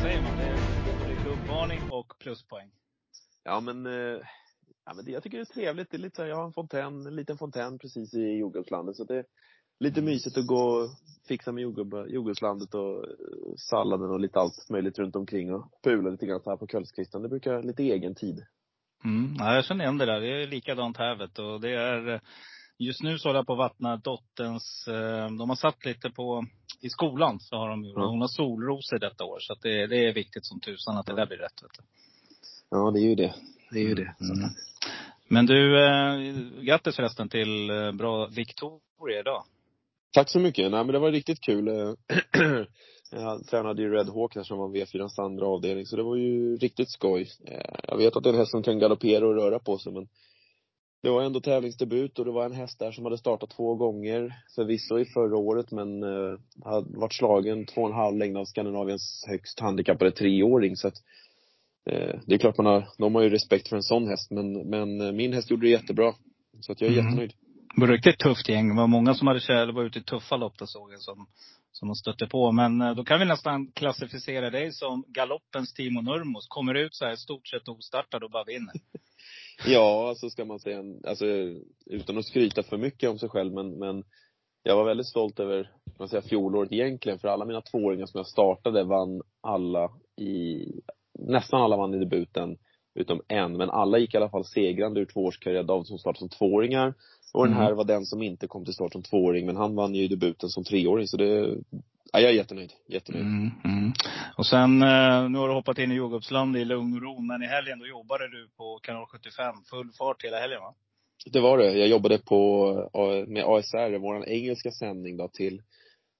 säger man? Det är gubbvarning och pluspoäng. Ja, men, eh, ja, men det, jag tycker det är trevligt. Det är lite så här, jag har en fontän, en liten fontän precis i jordgubbslandet. Så det är lite mysigt att gå och fixa med jordgubb, jordgubbslandet och eh, salladen och lite allt möjligt runt omkring och pula lite grann så här på kvällskvisten. Det brukar lite egen tid. Mm. Ja, jag känner igen det där. Det är likadant här vet du. Och det är, just nu så håller jag på att vattna dotterns, eh, de har satt lite på, i skolan så har de ju, Ja. hon har solrosor detta år. Så det, det är viktigt som tusan att det där blir rätt vet du. Ja, det är ju det. Det är ju det. Så. Mm. Men du, eh, grattis förresten till eh, bra Victoria idag. Tack så mycket. Nej, men det var riktigt kul. Eh, Jag tränade ju Red Hawk där som var V4s andra avdelning, så det var ju riktigt skoj. Eh, Jag vet att det är en häst som kan galoppera och röra på sig, men det var ändå tävlingsdebut och det var en häst där som hade startat två gånger, förvisso i förra året, men eh, hade varit slagen två och en halv längd av Skandinaviens högst handikappade treåring, så att eh, det är klart man har, de har ju respekt för en sån häst, men, men eh, min häst gjorde det jättebra. Så att jag är Mm. jättenöjd. Det var riktigt tufft gäng. Det var många som hade kär, var ute i tuffa lopp där såg jag som, som de stötte på. Men eh, då kan vi nästan klassificera dig som galoppens Timo Nurmos. Kommer ut så här i stort sett ostartad och bara vinner. Ja, alltså ska man säga, alltså utan att skryta för mycket om sig själv, men, men jag var väldigt stolt över, kan man säga, fjolåret egentligen, för alla mina tvååringar som jag startade vann alla i, nästan alla vann i debuten, utom en, men alla gick i alla fall segrande ur tvåårskarriär, David som startade som tvååringar, och den Mm. här var den som inte kom till start som tvååring, men han vann ju debuten som treåring, så det, ja, jag är jättenöjd, jättenöjd. Mm, mm. Och sen, eh, nu har du hoppat in i jordgubbsland i lugn och ro. Men i helgen då jobbade du på kanal 75. Full fart hela helgen va? Det var det. Jag jobbade på, A- med ASR, vår engelska sändning då till,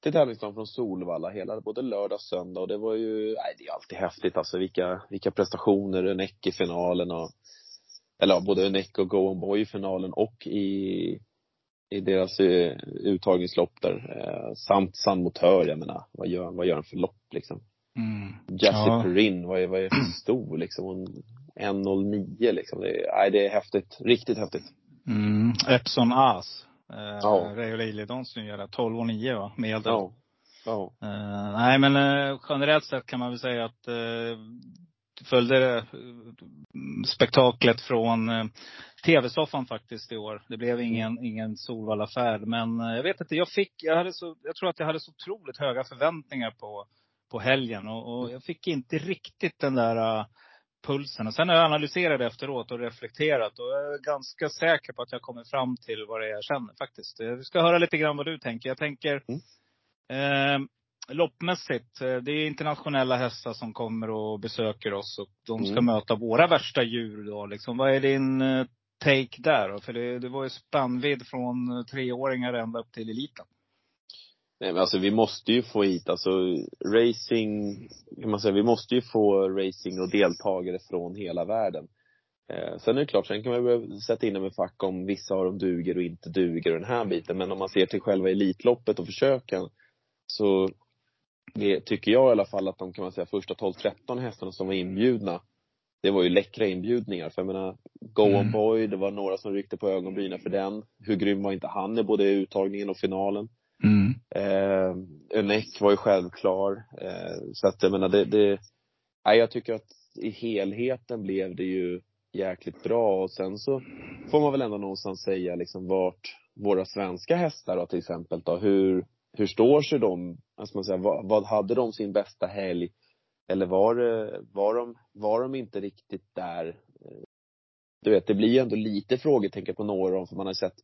till tävlingsdagen från Solvalla hela, både lördag och söndag och det var ju, nej det är alltid häftigt alltså vilka, vilka prestationer, Önek i finalen och, eller ja, både Önek och Go On Boy i finalen och i, i deras eh, uttagningslopp där. Eh, samt San Motör, jag menar, vad gör, vad gör han för lopp liksom? Mm. Jessie Ja. Perrin, vad är, vad är för stor liksom? Hon- 1.09 liksom. Det är, nej, det är häftigt. Riktigt häftigt. Mm. Epson As. Eh, Ja. Reijo Liljedahls nya där. 12 och 9 va? Medel. Ja. Ja. Eh, nej men eh, generellt sett kan man väl säga att uh, följde uh, spektaklet från uh, tv-soffan faktiskt i år. Det blev ingen, ingen Solvalla-färd. Men eh, jag vet inte, jag fick, jag hade så, jag tror att jag hade så otroligt höga förväntningar på, på helgen. Och, och jag fick inte riktigt den där eh, pulsen. Och sen har jag analyserat efteråt och reflekterat. Och jag är ganska säker på att jag kommer fram till vad det är jag känner faktiskt. Eh, Vi ska höra lite grann vad du tänker. Jag tänker Eh, loppmässigt, eh, det är internationella hästar som kommer och besöker oss och de ska Mm. möta våra värsta djur då. Liksom, vad är din eh, take där då? För det, det var ju spännvidd från eh, treåringar ända upp till eliten. Nej men alltså vi måste ju få hit, alltså racing, kan man säga, vi måste ju få racing och deltagare från hela världen. Eh, sen är det klart, sen kan man börja sätta in dem i fack om vissa av dem duger och inte duger och den här biten. Men om man ser till själva Elitloppet och försöken så det tycker jag i alla fall att de kan man säga första 12-13 hästarna som var inbjudna det var ju läckra inbjudningar. För jag menar, Go Mm. On Boy, det var några som ryckte på ögonbrynen för den. Hur grym var inte han i både uttagningen och finalen? Mm. Eh, Önek var ju självklar. Eh, så att jag menar, det, det nej, jag tycker att i helheten blev det ju jäkligt bra och sen så får man väl ändå någonstans säga liksom vart våra svenska hästar då till exempel då, hur, hur står sig de, alltså man säger, vad, vad hade de sin bästa helg? Eller var, var, de, var de inte riktigt där? Du vet, det blir ju ändå lite frågetecken på några av dem, för man har sett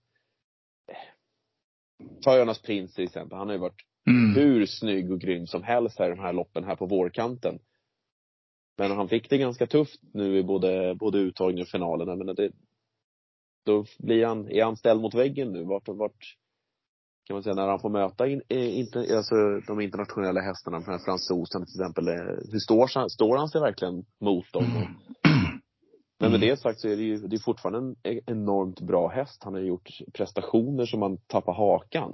Ta Jonas Prins till exempel, han har ju varit Mm. hur snygg och grym som helst här i de här loppen här på vårkanten. Men han fick det ganska tufft nu i både, både uttagning och finalen. Jag menar det, då blir han, är han ställd mot väggen nu? Vart, vart, kan man säga, när han får möta in, eh, inte, alltså de internationella hästarna, den här fransosen till exempel, eh, hur står, står han sig verkligen mot dem? Mm. Men med det sagt så är det ju, det är fortfarande en e- enormt bra häst. Han har gjort prestationer som man tappar hakan.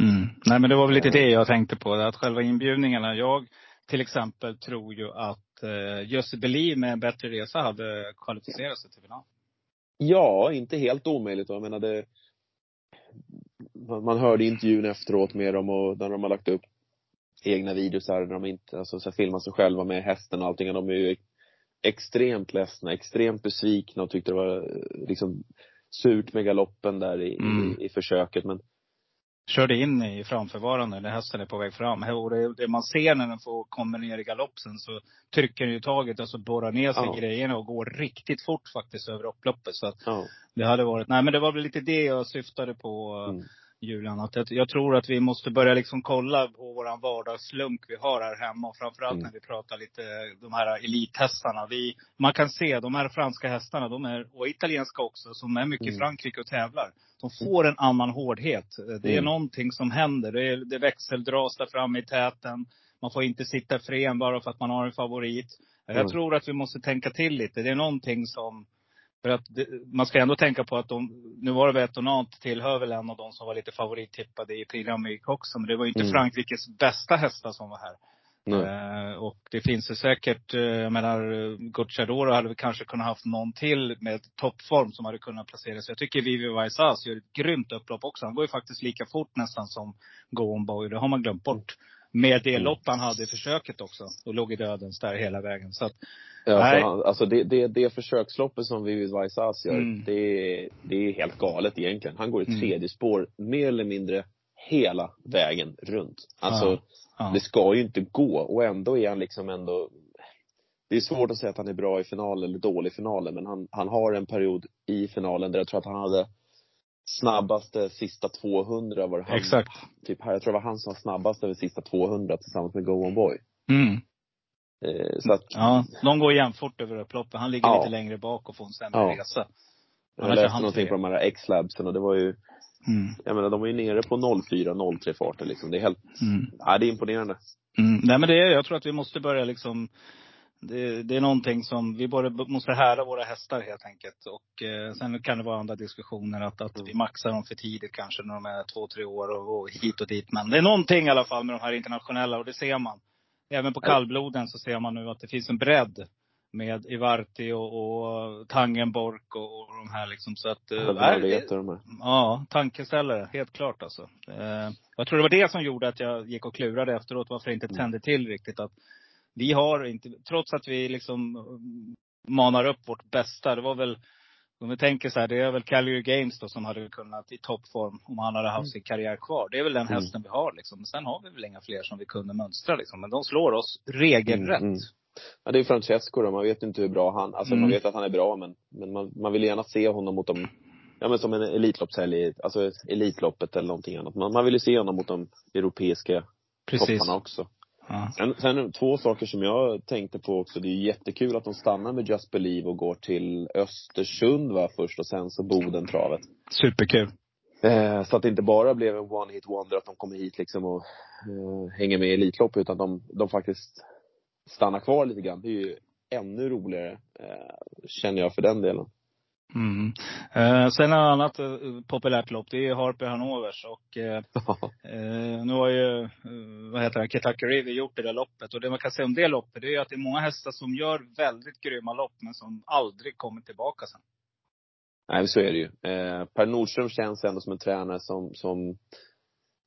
Mm. Nej men det var väl lite det jag tänkte på. Att själva inbjudningarna. Jag till exempel tror ju att eh, Jussi Beli med en bättre resa hade kvalificerat sig till final. Ja, inte helt omöjligt. Jag menar det, man, hörde intervjun efteråt med dem och när de har lagt upp egna videos när de inte, alltså så filmar sig själva med hästen och allting. De är ju extremt ledsna, extremt besvikna och tyckte det var liksom surt med galoppen där i, Mm. i, i försöket. Men Körde in i framförvarande när hästen är på väg fram. Och det, det man ser när den får, kommer ner i galoppen så trycker den ju taget, alltså borrar ner sig i grejerna och går riktigt fort faktiskt över upploppet. Så att ja. det hade varit, nej men det var väl lite det jag syftade på. Mm. Julian. Att jag, jag tror att vi måste börja liksom kolla på våran vardagslunk vi har här hemma. Och framförallt Mm. när vi pratar lite de här elithästarna. Vi, man kan se de här franska hästarna, de är, och italienska också, som är mycket i Mm. Frankrike och tävlar. De får en annan hårdhet. Det är Mm. någonting som händer. Det, är, det växeldras där framme i täten. Man får inte sitta fren bara för att man har en favorit. Jag Mm. tror att vi måste tänka till lite. Det är någonting som för att det, man ska ändå tänka på att de, nu var det väl Etonant tillhör väl en av de som var lite favorittippade i Prix d'Amérique också. Men det var ju inte Mm. Frankrikes bästa hästar som var här. Eh, och det finns ju säkert, eh, jag menar, Gocciadoro hade vi kanske kunnat haft någon till med toppform som hade kunnat placera sig. Jag tycker Vivi Vaisas gör ett grymt upplopp också. Han går ju faktiskt lika fort nästan som Go On Boy. Det har man glömt bort. Med det lopp han hade i försöket också. Och låg i dödens där hela vägen. Så att, Nej. alltså, alltså det, det, det försöksloppet som Vivid Vaisas gör, Mm. det, är- det är helt galet egentligen. Han går i Mm. tredje spår mer eller mindre hela vägen runt. Alltså, Ja, ja. det ska ju inte gå och ändå är han liksom ändå det är svårt att säga att han är bra i finalen eller dålig i finalen, men han, han har en period i finalen där jag tror att han hade snabbaste sista 200 var det han, Exakt. typ här, jag tror det var han som var snabbast över sista 200 tillsammans med Go On Boy. Mm. Eh, så att, Ja, de går jämfort över upploppet. Han ligger Ja. lite längre bak och får en sämre Ja. resa. jag läste han någonting på de här X-labsen och det var ju Mm. Jag menar de var ju nere på 04-03 farten liksom. Det är helt, Mm. ja det är imponerande. Mm. Nej men det är, jag tror att vi måste börja liksom det, det är någonting som, vi både måste hära våra hästar helt enkelt. Och eh, sen kan det vara andra diskussioner att, att vi maxar dem för tidigt kanske när de är två, tre år och, och hit och dit. Men det är någonting i alla fall med de här internationella och det ser man. Även på kallbloden så ser man nu att det finns en bredd. Med Ivarti och, och Tangenborg och, och de här liksom. Så att, eh, nej, vet det- de här. Ja, tankeställare. Helt klart alltså. Eh, jag tror det var det som gjorde att jag gick och klurade efteråt varför jag inte tände till riktigt. Att vi har inte, trots att vi liksom mm, manar upp vårt bästa. Det var väl, om vi tänker så här, det är väl Calgary Games då som hade kunnat i toppform om han hade haft sin karriär kvar. Det är väl den Mm. hästen vi har liksom. Men sen har vi väl inga fler som vi kunde mönstra liksom. Men de slår oss regelrätt. Mm, mm. Ja, det är Francesco då. Man vet inte hur bra han, alltså Mm. man vet att han är bra men, men man, man vill gärna se honom mot de, ja men som en Elitloppshelg, alltså Elitloppet eller någonting annat. Man, man vill ju se honom mot de europeiska Precis. topparna också. Ja. Sen, sen två saker som jag tänkte på också. Det är jättekul att de stannar med Just Believe och går till Östersund va först och sen så Bodentravet. Superkul. Eh, så att det inte bara blev en one hit wonder att de kommer hit liksom och eh, hänger med i Elitlopp utan de, de faktiskt stannar kvar lite grann. Det är ju ännu roligare, eh, känner jag för den delen. Mm. Eh, sen ett annat eh, populärt lopp, det är Harper Hanovers. Och eh, Eh, nu har ju, eh, vad heter det, Kentucky River gjort det där loppet. Och det man kan säga om det loppet, det är att det är många hästar som gör väldigt grymma lopp, men som aldrig kommer tillbaka sen. Nej, så är det ju. Eh, per Nordström känns ändå som en tränare som, som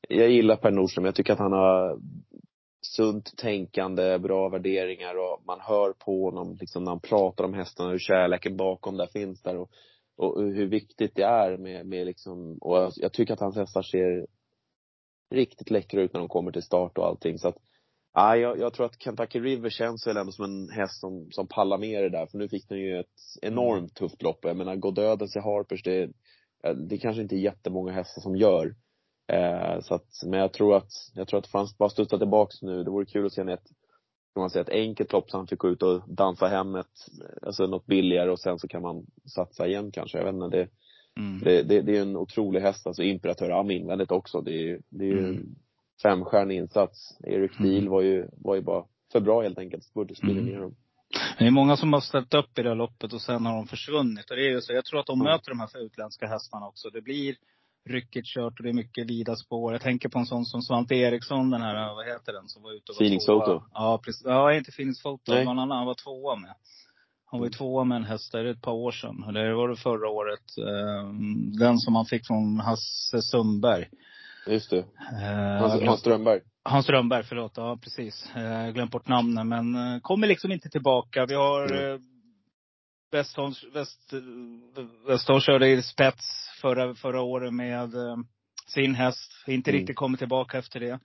jag gillar Per Nordström. Jag tycker att han har sunt tänkande, bra värderingar och man hör på honom liksom när han pratar om hästarna, hur kärleken bakom där finns där och, och hur viktigt det är med, med liksom, och jag, jag tycker att hans hästar ser riktigt läckra ut när de kommer till start och allting så att Ja, jag, jag tror att Kentucky River känns väl ändå som en häst som, som pallar med det där. För nu fick den ju ett enormt tufft lopp. Jag menar, gå dödens i Harpers, det, det kanske inte är jättemånga hästar som gör. Eh, så att, men jag tror att, jag tror att fanns bara studsa tillbaks nu. Det vore kul att se en ett, kan man säga, ett enkelt lopp så han fick gå ut och dansa hem ett, alltså något billigare och sen så kan man satsa igen kanske. Jag vet inte, det, Mm. Det, det, det är en otrolig häst, alltså Imperatör Am invändigt också. Det är det är ju Mm. femstjärnig insats. Erik Mm. Deal var ju, var ju bara för bra helt enkelt. Borde spela Mm. ner dem. Det är många som har ställt upp i det här loppet och sen har de försvunnit. Och det är ju så. Jag tror att de möter de här utländska hästarna också. Det blir ryckigt kört och det är mycket vida spår. Jag tänker på en sån som Svante Eriksson, den här, vad heter den, som var ute och var Phoenix tvåa. Photo. Ja, precis. Ja, inte Phoenix Photo. Nej. Det var en annan. Han var tvåa med. Han var ju tvåa med en häst, det är ett par år sedan. Eller var det förra året? Eh, Den som han fick från Hasse Sundberg. Just det. Eh, Hans, Hans Strömberg. Hans Strömberg, förlåt. Ja, precis. Eh, Jag har glömt bort namnen, men eh, kommer liksom inte tillbaka. Vi har Mm. eh, Westholm, West, Westholm körde i spets förra, förra året med eh, sin häst. Inte Mm. riktigt kommit tillbaka efter det.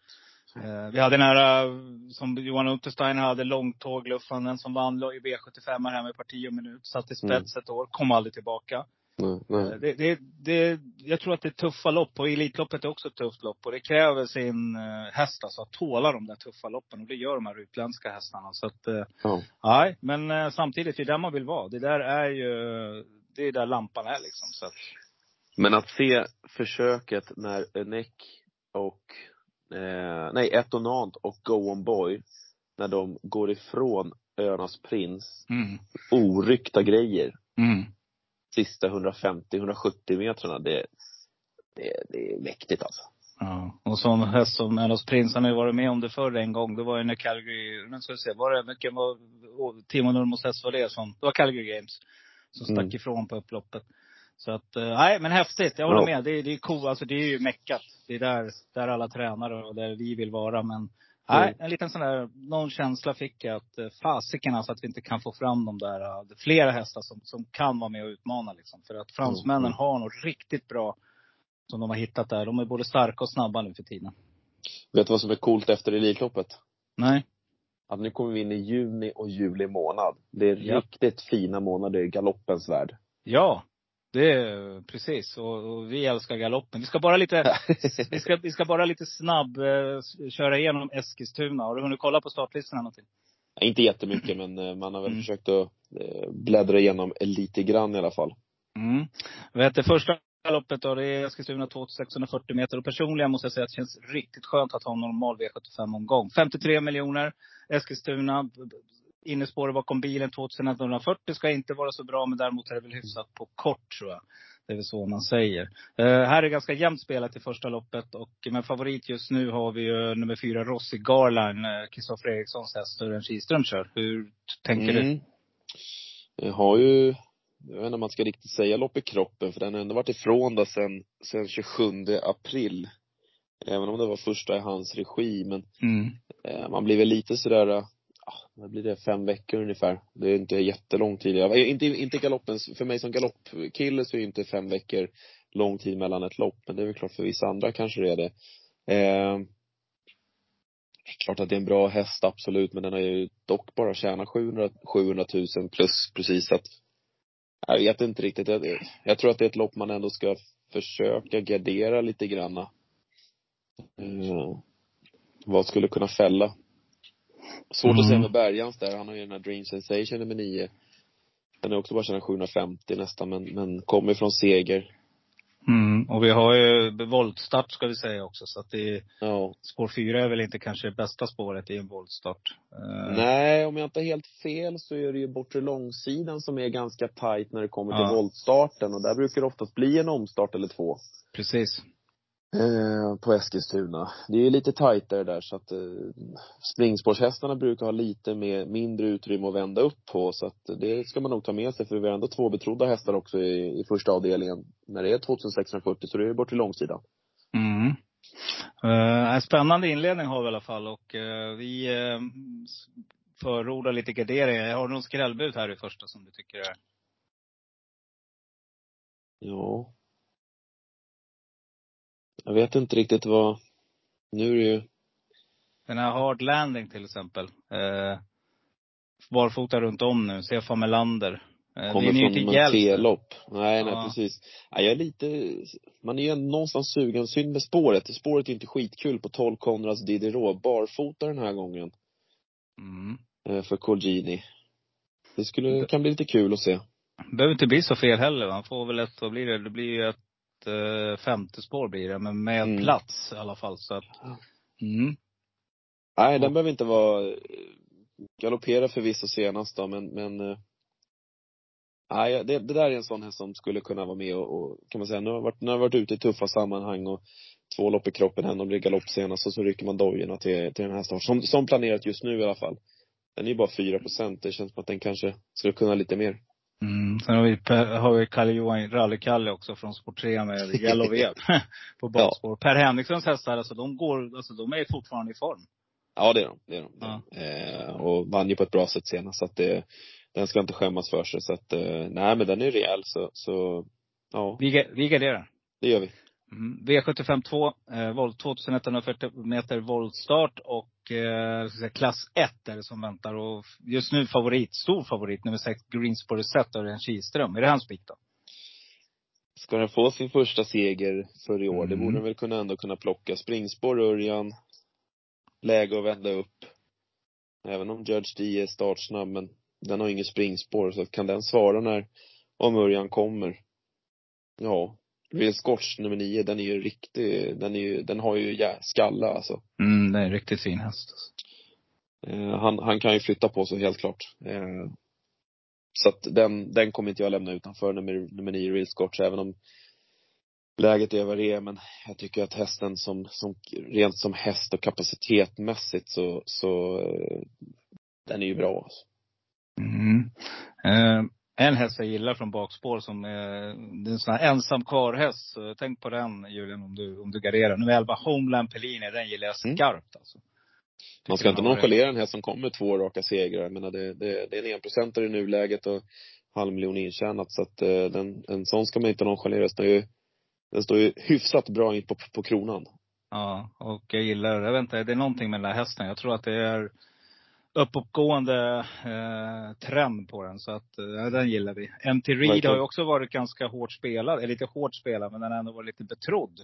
Eh, Vi hade den här, som Johan Untersteiner hade, långtågluffan, den som vann i V75 här med parti och minut. Satt i spets ett år, kom aldrig tillbaka. Nej, nej. Eh, Det, det, det, jag tror att det är tuffa lopp och Elitloppet är också ett tufft lopp. Och det kräver sin eh, häst alltså att tåla de där tuffa loppen. Och det gör de här utländska hästarna. Så att, eh, Ja. nej. Men samtidigt, det är där man vill vara. Det där är ju, det är där lampan är liksom. Så att, Men att se försöket när Neck och, eh, nej, Etonant och Go On Boy, när de går ifrån Öarnas prins, mm, oryckta grejer, mm. sista 150-170 metrarna, det, det, det är mäktigt alltså. Ja. Och som häst som Önos Prins, han har ju varit med om det förr en gång. Det var ju när Calgary, nu ska vi se, var det, vilken var, Timo Nurmos häst var det som, det var Calgary Games. Som stack Mm. ifrån på upploppet. Så att, eh, nej men häftigt. Jag håller Ja. med. Det, är- det är coolt. Alltså det är ju meckat. Det är där, där alla tränare och där vi vill vara. Men nej, Mm. en liten sån där, någon känsla fick jag att eh, fasiken alltså att vi inte kan få fram de där, eh, flera hästar som, som kan vara med och utmana liksom. För att fransmännen Mm. har något riktigt bra som de har hittat där. De är både starka och snabba nu för tiden. Vet du vad som är coolt efter Elitloppet? Nej. Att nu kommer vi in i juni och juli månad. Det är Ja. riktigt fina månader i galoppens värld. Ja. Det är precis. Och, och vi älskar galoppen. Vi ska bara lite, vi ska, vi ska bara lite snabb eh, köra igenom Eskilstuna. Har du hunnit kolla på startlistorna någonting? Inte jättemycket, men eh, man har väl Mm. försökt att eh, bläddra igenom lite grann i alla fall. Mm. Vet, det första loppet då, det är Eskilstuna 2640 meter. Och personligen måste jag säga att det känns riktigt skönt att ha en normal V75-omgång. 53 miljoner. Eskilstuna. Innespåret bakom bilen 2140 ska inte vara så bra, men däremot är det väl hyfsat på kort tror jag. Det är väl så man säger. Eh, här är ganska jämnt spelat i första loppet. Och med favorit just nu har vi ju nummer fyra Rossi Garline, eh, Kristoffer Erikssons häst, Sören Kihlström kör. Hur tänker du? Mm. Jag har ju, jag vet inte om man ska riktigt säga lopp i kroppen, för den har ändå varit ifrån det sen, sen 27 april. Även om det var första i hans regi, men Mm. eh, man blir väl lite sådär, eh, vad blir det, fem veckor ungefär. Det är inte jättelång tid. Jag, eh, inte, inte galoppens, för mig som galoppkille så är det inte fem veckor lång tid mellan ett lopp, men det är väl klart för vissa andra kanske det är det. Eh, klart att det är en bra häst, absolut, men den har ju dock bara tjänat 700, 700 000 plus precis så att jag vet inte riktigt. Jag, jag tror att det är ett lopp man ändå ska försöka gardera lite granna. Eh, vad skulle kunna fälla? Svårt att säga Mm. med Bergans där. Han har ju den här Dream Sensation nummer nio. Den är också bara tjänat 750 nästan, men, men kommer från seger. Mm. Och vi har ju voltstart ska vi säga också. Så att det Ja. spår fyra är väl inte kanske det bästa spåret i en voltstart. Eh, Nej, om jag inte har helt fel så är det ju bortre långsidan som är ganska tight när det kommer till Ja. voltstarten och där brukar det oftast bli en omstart eller två. Precis. Eh, på Eskilstuna. Det är lite tajtare där så att eh, springspårshästarna brukar ha lite mer, mindre utrymme att vända upp på så att det ska man nog ta med sig för vi har ändå två betrodda hästar också i, i första avdelningen. När det är 2640 så det är bort till långsidan. Mm. Eh, en spännande inledning har vi i alla fall och eh, vi uh, förordar lite garderingar. Har någon skrällbud här i första som du tycker är? Ja. Jag vet inte riktigt vad, nu är det ju, Den här Hard Landing till exempel. Uh, barfota runt om nu. Stefan Melander. Uh, kommer det är från hjälp. Monté-lopp. Nej, nej Ja. precis. Ja, jag är lite, man är ju någonstans sugen. Synd med spåret. Spåret är inte skitkul på 12 Konrads Diderot. Barfota den här gången. Mm. eh, För Colgini. Det skulle, kan bli lite kul att se. Det behöver inte bli så fel heller. Man får väl ett, vad blir det? Det blir ju ett eh, femte spår blir det. Men med Mm. plats i alla fall. Så att, mm. Nej, den behöver inte vara, galoppera förvisso senast då, men, men eh, Nej, det, det där är en sån häst som skulle kunna vara med och, och kan man säga, nu har varit, nu har varit ute i tuffa sammanhang och två lopp i kroppen, henne blir galopp senast och så rycker man dojorna till, till den här starten. Som, som planerat just nu i alla fall. Den är ju bara 4 procent. Det känns som att den kanske skulle kunna lite mer. Mm. Sen har vi, har vi Kalle Johan, Rally-Kalle också från Sport 3 med Yellow Web på bakspår. Per Henrikssons hästar, alltså de går, alltså de är fortfarande i form. Ja, det är de. Det är de. Ja. Eh, och vann ju på ett bra sätt senast. Så att det, den ska inte skämmas för sig. Så att, eh, nej men den är rejäl så, så ja, Vi, vi garderar. det gör vi. Mm. V75 2, eh, volt, 2140 meter voltstart och eh, säga, klass 1 är det som väntar. Och just nu favorit, stor favorit, nummer 6, Greensboro Set av Örjan Kihlström. Är det hans spik då? Ska den få sin första seger för i år, det Mm. borde den väl kunna ändå kunna plocka. Springspår, Örjan. Läge att vända upp. Även om Judge D är startsnabb, men den har inget springspår. Så kan den svara när, om Örjan kommer? Ja. Real Scotch nummer nio, den är ju riktig, den är ju, den har ju jä- skalla alltså. Mm, det är en riktigt fin häst. alltså. Eh, han, han kan ju flytta på sig helt klart. Eh, så att den, den kommer inte jag lämna utanför nummer, nummer nio, Real Scotch, även om läget är vad det är. Men jag tycker att hästen som, som rent som häst och kapacitetmässigt så, så eh, den är ju bra alltså. Mm. Eh, en häst jag gillar från bakspår som eh, det är en sån här ensam karlhäst. Så Tänk på den Julian om du, om du garderar. Nu är Elva Homeland Pellini, den gillar jag Mm. skarpt alltså. Man ska inte nonchalera en häst som kommer två raka segrar. Jag menar det, det, det är en enprocentare i nuläget och halv miljon intjänat. Så att eh, den, en sån ska man inte nonchalera. Den står ju, den står ju hyfsat bra in på, på kronan. Ja, och jag gillar, jag vet inte, det är någonting med den där hästen. Jag tror att det är uppåtgående eh, trend på den. Så att, eh, den gillar vi. MT Reed Verkligen. har ju också varit ganska hårt spelad, eller lite hårt spelad, men den har ändå varit lite betrodd.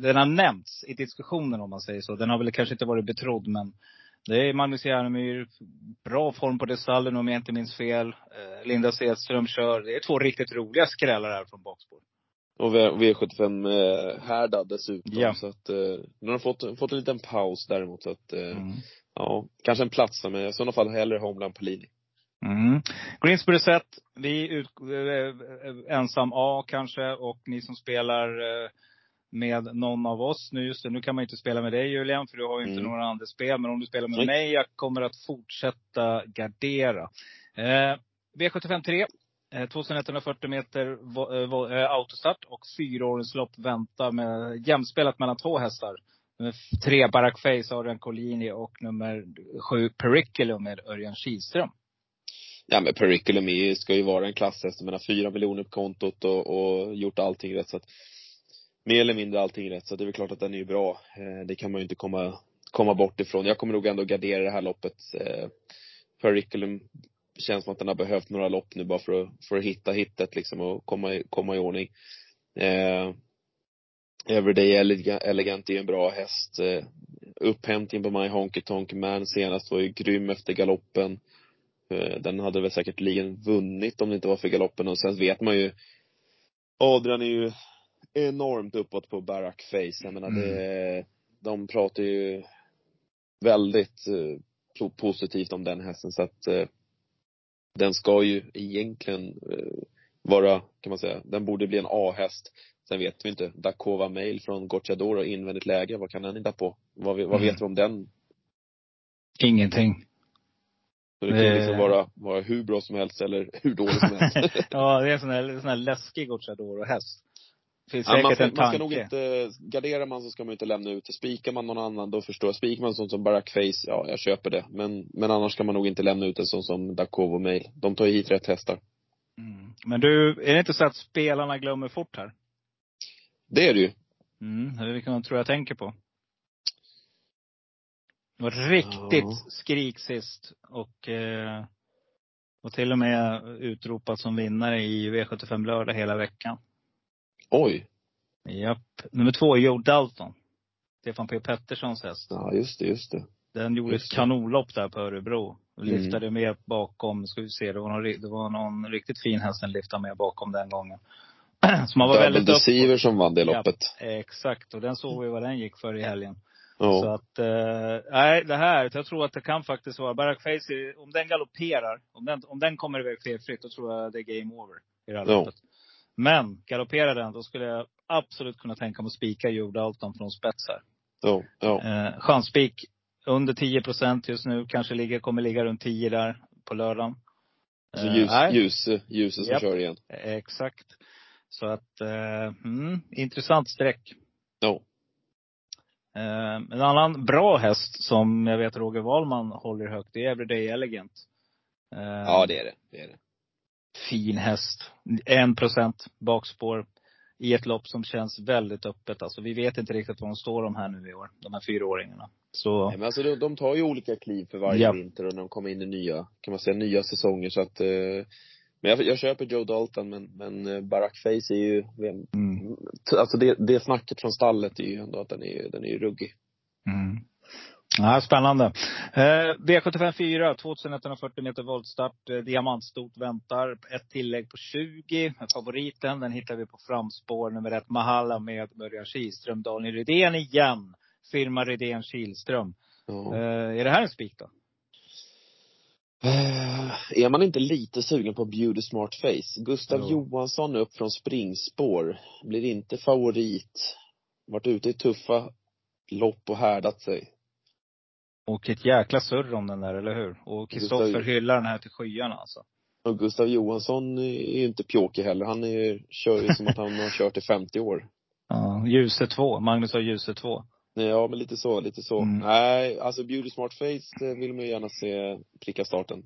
Den har nämnts i diskussionen om man säger så. Den har väl kanske inte varit betrodd, men det är Magnus Järnemyr, bra form på det stallen om jag inte minns fel. Eh, Linda Sedström kör. Det är två riktigt roliga skrällar här från bakspår. Och V- V75 eh, härdad dessutom. Ja. Så att, eh, nu har de fått, fått en liten paus däremot. Så att, Mm. Ja, kanske en plats men i sådana fall hellre Homeland Pellini. Mm. Greensbury set, vi ut, eh, ensam A kanske och ni som spelar eh, med någon av oss nu, just det, nu kan man inte spela med dig Julian för du har ju inte Mm. några andra spel. Men om du spelar med Nej. mig, jag kommer att fortsätta gardera. Eh, V75 3. Eh, 2140 meter eh, vo, eh, autostart och fyraåringslopp väntar med jämspelat mellan två hästar. Nummer tre Barack Face, Adrian Collini och nummer sju Periculum med Örjan Kihlström. Ja men Periculum är- ska ju vara en klasshäst. Jag menar fyra miljoner på kontot och, och gjort allting rätt. Så att, mer eller mindre allting rätt. Så det är väl klart att den är ju bra. Eh, det kan man ju inte komma, komma bort ifrån. Jag kommer nog ändå gardera det här loppet. Eh, Periculum känns som att den har behövt några lopp nu bara för att, för att hitta hittet liksom och komma, i- komma i ordning. Eh, Everyday Elegant, är ju en bra häst. Eh, upphämtning på My Honky Tonk Man senast var ju grym efter galoppen. Eh, den hade väl säkerligen vunnit om det inte var för galoppen och sen vet man ju Adrian är ju enormt uppåt på Barack Face. Jag menar det, de pratar ju väldigt eh, po- positivt om den hästen så att den ska ju egentligen vara, kan man säga, den borde bli en A-häst. Sen vet vi inte. Dakova Mail från Gocciadoro, invändigt läge, vad kan den hitta på? Vad, vad Mm. vet vi om den? Ingenting. Så det kan Eh. liksom vara, vara hur bra som helst eller hur dåligt som helst. Ja, det är en sån här, sån här läskig Gocciadoro-häst. Finns Ja, man, ska, man ska nog inte, garderar man så ska man inte lämna ut det. Spikar man någon annan, då förstår jag. Spikar man sånt som Barack Face, ja, jag köper det. Men, men annars ska man nog inte lämna ut en sån som Dakovo Mail. De tar ju hit rätt hästar. Mm. Men du, är det inte så att spelarna glömmer fort här? Det är det ju. Mm, det är vilken tror jag tänker på. Det var riktigt Ja. skrik sist. Och, eh, och till och med utropat som vinnare i V75 lördag hela veckan. Oj. Japp. Nummer två, Joe Dalton. Stefan P Petterssons häst. Ja, just det, just det. Den gjorde Just ett kanonlopp där på Örebro. Lyftade med bakom, ska vi se, det var, någon, det var någon riktigt fin häst den lyfte med bakom den gången. Så man var Double väldigt Deceiver som vann det loppet. Ja, exakt, och den såg vi vad den gick för i helgen. Ja. Så att, eh, nej det här, jag tror att det kan faktiskt vara, Barack Facey, om den galopperar, om den, om den kommer iväg felfritt, då tror jag det är game over i det här loppet. Men galopperar den, då skulle jag absolut kunna tänka mig att spika Dalton från spets här. Ja, ja. Eh, chansspik under 10 procent just nu. Kanske ligger, kommer ligga runt 10 där på lördagen. Så Eh, ljus, nej, ljus, ljuset som Japp. kör igen. Exakt. Så att, eh, mm, intressant streck. Ja. Eh, en annan bra häst som jag vet Roger Wahlman håller högt, det är Everyday Elegant. Eh, Ja, det är det. Det är det. Fin häst. En procent bakspår. I ett lopp som känns väldigt öppet. Alltså vi vet inte riktigt var de står de här nu i år. De här fyraåringarna. Så, Nej, men alltså de, de tar ju olika kliv för varje Ja. vinter och när de kommer in i nya, kan man säga, nya säsonger så att eh, Men jag, jag köper Joe Dalton men, men eh, Barack Face är ju, mm, alltså det, det snacket från stallet är ju ändå att den är, den är ju ruggig. mm. Ja, spännande. Eh, V75 4, 2140 meter voltstart. Eh, diamantstort väntar. Ett tillägg på 20. Favoriten, den hittar vi på framspår. Nummer ett, Mahala med Örjan Kihlström. Daniel Rydén igen. Firma Rydén Kihlström. Ja. Eh, är det här en spik då? Eh, Är man inte lite sugen på Beauty Smart Face? Gustav Jo. Johansson upp från springspår. Blir inte favorit. Varit ute i tuffa lopp och härdat sig. Och ett jäkla surr om den där, eller hur? Och Kristoffer Gustav- hyllar den här till skyarna alltså. Och Gustav Johansson är ju inte pjåkig heller. Han är, kör ju som att han har kört i 50 år. Ja, Ljuse 2. Magnus har Ljuse 2. Nej, Ja, men lite så, lite så. Mm. Nej, alltså Beauty Smart Face vill man ju gärna se pricka starten.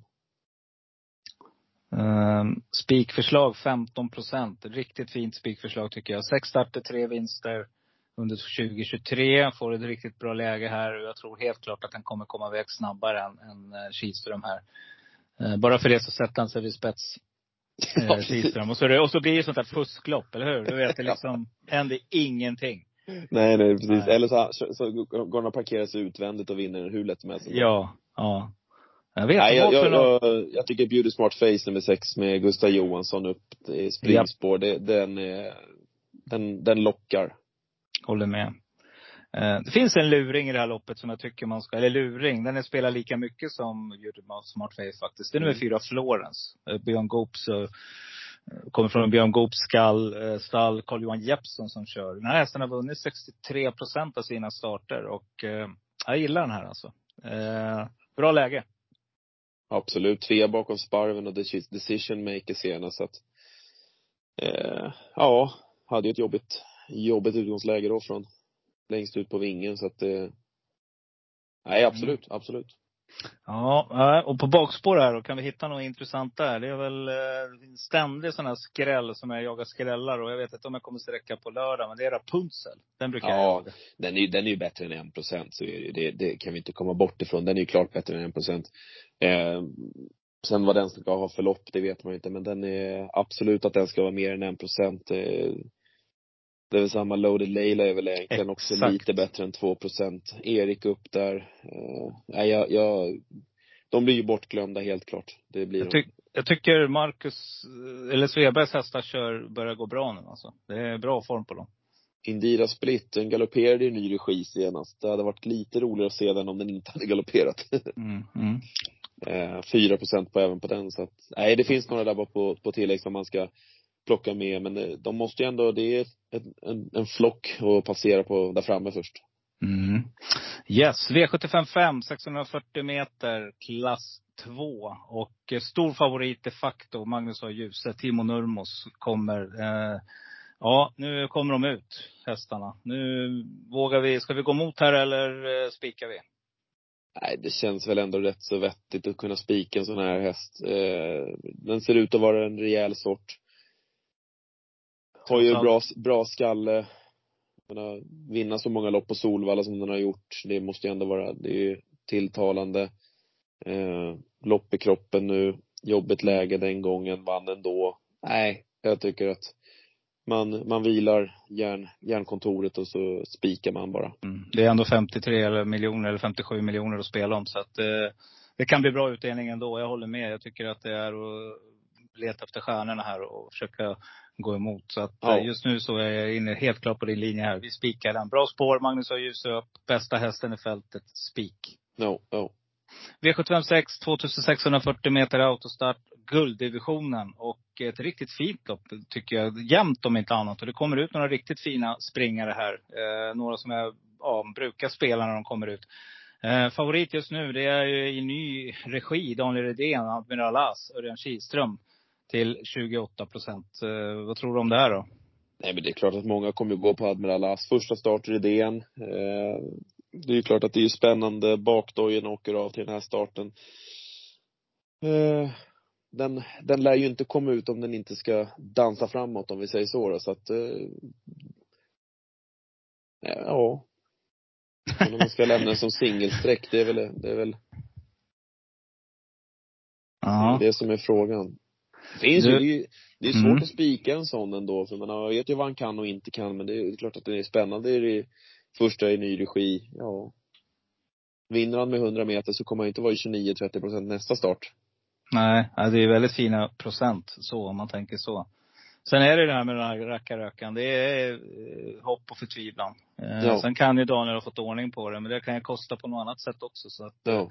Um, spikförslag 15 procent. Riktigt fint spikförslag tycker jag. Sex starter, tre vinster under 2023. Får ett riktigt bra läge här och jag tror helt klart att han kommer komma iväg snabbare än, än eh, Kihlström här. Eh, bara för det så sätter han sig vid spets, precis. Kihlström. Och så, och så blir det sånt där fusklopp, eller hur? Du vet, det liksom händer ingenting. Nej, nej, precis. Nej. Eller så, så, så går han parkerar sig utvändigt och vinner hur lätt som helst. Ja, ja. Jag vet Nej, jag, jag, jag, jag tycker Beauty Smart Face nummer sex med Gustav Johansson upp i springspår, det, den, den, den lockar. Håller med. Eh, Det finns en luring i det här loppet som jag tycker man ska, eller luring, den är spelar lika mycket som av Smart Face faktiskt. Det är nummer Mm. fyra, Florence. Eh, Björn Goops, kommer från Björn Goops skall, eh, stall, Carl-Johan Jeppsson som kör. Den här hästen har vunnit 63 procent av sina starter och eh, jag gillar den här alltså. Eh, bra läge. Absolut. Tvea bakom Sparven och Deci- Decision Maker senast så att, eh, ja, hade ju ett jobbigt, jobbigt utgångsläge då från längst ut på vingen så att, eh, nej absolut, absolut. Ja, eh, och på bakspår här då, kan vi hitta något intressant där? Det är väl eh, ständig sån här skräll som jag jagar skrällar och jag vet inte om jag kommer sträcka på lördag, men det är Rapunzel. Den brukar jag Ja, jaga. den är ju, den är ju bättre än en procent, så är det, det kan vi inte komma bort ifrån. Den är ju klart bättre än en procent. Eh, sen vad den ska ha för lopp, det vet man ju inte, men den är absolut att den ska vara mer än en procent. Eh, det är väl samma Loaded Leila är väl egentligen också lite bättre än två procent. Erik upp där. Eh, nej, jag, jag, de blir ju bortglömda helt klart. Det blir Jag, tyck, jag tycker Marcus, eh, eller Svebergs hästar kör, börjar gå bra nu alltså. Det är bra form på dem. Indira Split, den galopperade i ny regi senast. Det hade varit lite roligare att se den om den inte hade galopperat. Mm, mm. Eh, 4 procent på även på den så att, nej det finns några där bara på, på tillägg som man ska plocka med men eh, de måste ju ändå, det är en, en, en flock att passera på där framme först. Mm. Yes, V75 5, 640 meter, klass 2. Och eh, stor favorit de facto, Magnus har ljuse, Timo Nurmos kommer. Eh, ja, nu kommer de ut, hästarna. Nu vågar vi, ska vi gå mot här eller eh, spikar vi? Nej, det känns väl ändå rätt så vettigt att kunna spika en sån här häst. Eh, den ser ut att vara en rejäl sort. Har ju bra, bra skalle. Menar, vinna så många lopp på Solvalla som den har gjort, det måste ju ändå vara, det är ju tilltalande. Eh, lopp i kroppen nu, jobbigt läge den gången, vann ändå. Nej, jag tycker att man, man vilar järn, järnkontoret och så spikar man bara. Mm. Det är ändå 53 eller miljoner eller 57 miljoner att spela om. Så att, eh, det kan bli bra utdelning ändå. Jag håller med. Jag tycker att det är att leta efter stjärnorna här och försöka gå emot. Så att Ja. just nu så är jag inne helt klart på din linje här. Vi spikar den. Bra spår, Magnus har ljus upp. Bästa hästen i fältet, spik. No, no. V756, 2640 meter autostart, gulddivisionen. Och ett riktigt fint lopp tycker jag. Jämnt om inte annat. Och det kommer ut några riktigt fina springare här. Eh, några som jag ja, brukar spela när de kommer ut. Eh, favorit just nu, det är ju i ny regi, Daniel Redén, Admiral As, Örjan Kihlström. Till 28 procent. Eh, vad tror du om det här då? Nej men det är klart att många kommer att gå på Admiral As. Första start i idén. Eh, det är ju klart att det är spännande. Bakdojen åker av till den här starten. Eh, den, den lär ju inte komma ut om den inte ska dansa framåt om vi säger så då. Så att, ja. Men om man ska lämna den som singelsträck, det är väl, det är väl Ja. det som är frågan. Finns Du- ju, det är, svårt Mm. att spika en sån ändå, för man vet ju vad han kan och inte kan, men det är klart att det är spännande i det första i ny regi, ja. Vinner han med 100 meter så kommer han inte vara i 29-30 procent nästa start. Nej, det är väldigt fina procent så om man tänker så. Sen är det det här med den här rackarrökan. Det är eh, hopp och förtvivlan. Eh, Ja. Sen kan ju Daniel ha fått ordning på det, men det kan ju kosta på något annat sätt också. Så att, Ja.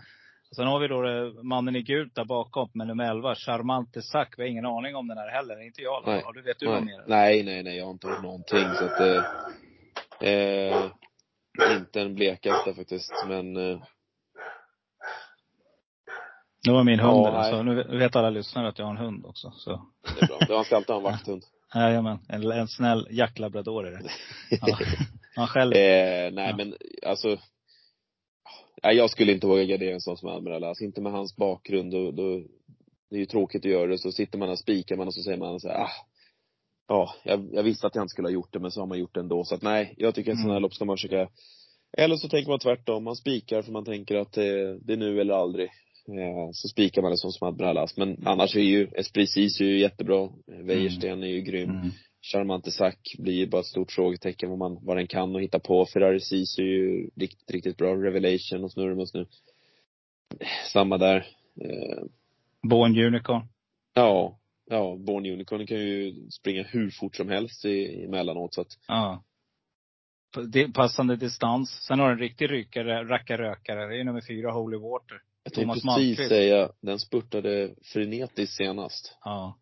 Sen har vi då mannen i gult där bakom med nummer 11, Charmante Sack. Vi har ingen aning om den här heller. Inte jag. Nej. Har du vet du Nej, mer? nej, nej, nej, jag har inte hört någonting så att eh, eh, inte en blekaste faktiskt, men eh, Det var min hund Ja, där. nej. Så nu vet alla lyssnare att jag har en hund också. Så. det är bra. Man ska alltid ha en vakthund. Jajamän, en, en snäll jacklabrador är det. Ja. Han själv. Eh, nej Ja. men alltså Nej, jag skulle inte våga gardera en sån som Admiral As. Inte med hans bakgrund. Då, då, det är ju tråkigt att göra det. Så sitter man och spikar man och så säger man så här, ah, ja, jag, jag visste att jag inte skulle ha gjort det men så har man gjort det ändå. Så att nej, jag tycker att sådana här Mm. lopp ska man försöka Eller så tänker man tvärtom. Man spikar för man tänker att det, det är nu eller aldrig. Eh, så spikar man det som som Admiral As. Men annars är ju Esprit Cis är ju jättebra. Eh, Wäjersten är ju grym. Mm. Charmante Sack blir ju bara ett stort frågetecken vad man, vad den kan och hitta på. Ferrari Cis är ju riktigt, riktigt bra. Revelation och Snurremos nu. Samma där. Eh, Born Unicorn. ja, ja, Born Unicorn kan ju springa hur fort som helst i, emellanåt så att, Ja. Det- Passande distans. Sen har en riktig rykare, rackarrökare. Det är nummer fyra, Holy Water. jag tänkte precis Malmqvist. säga, den spurtade frenetiskt senast. Ja.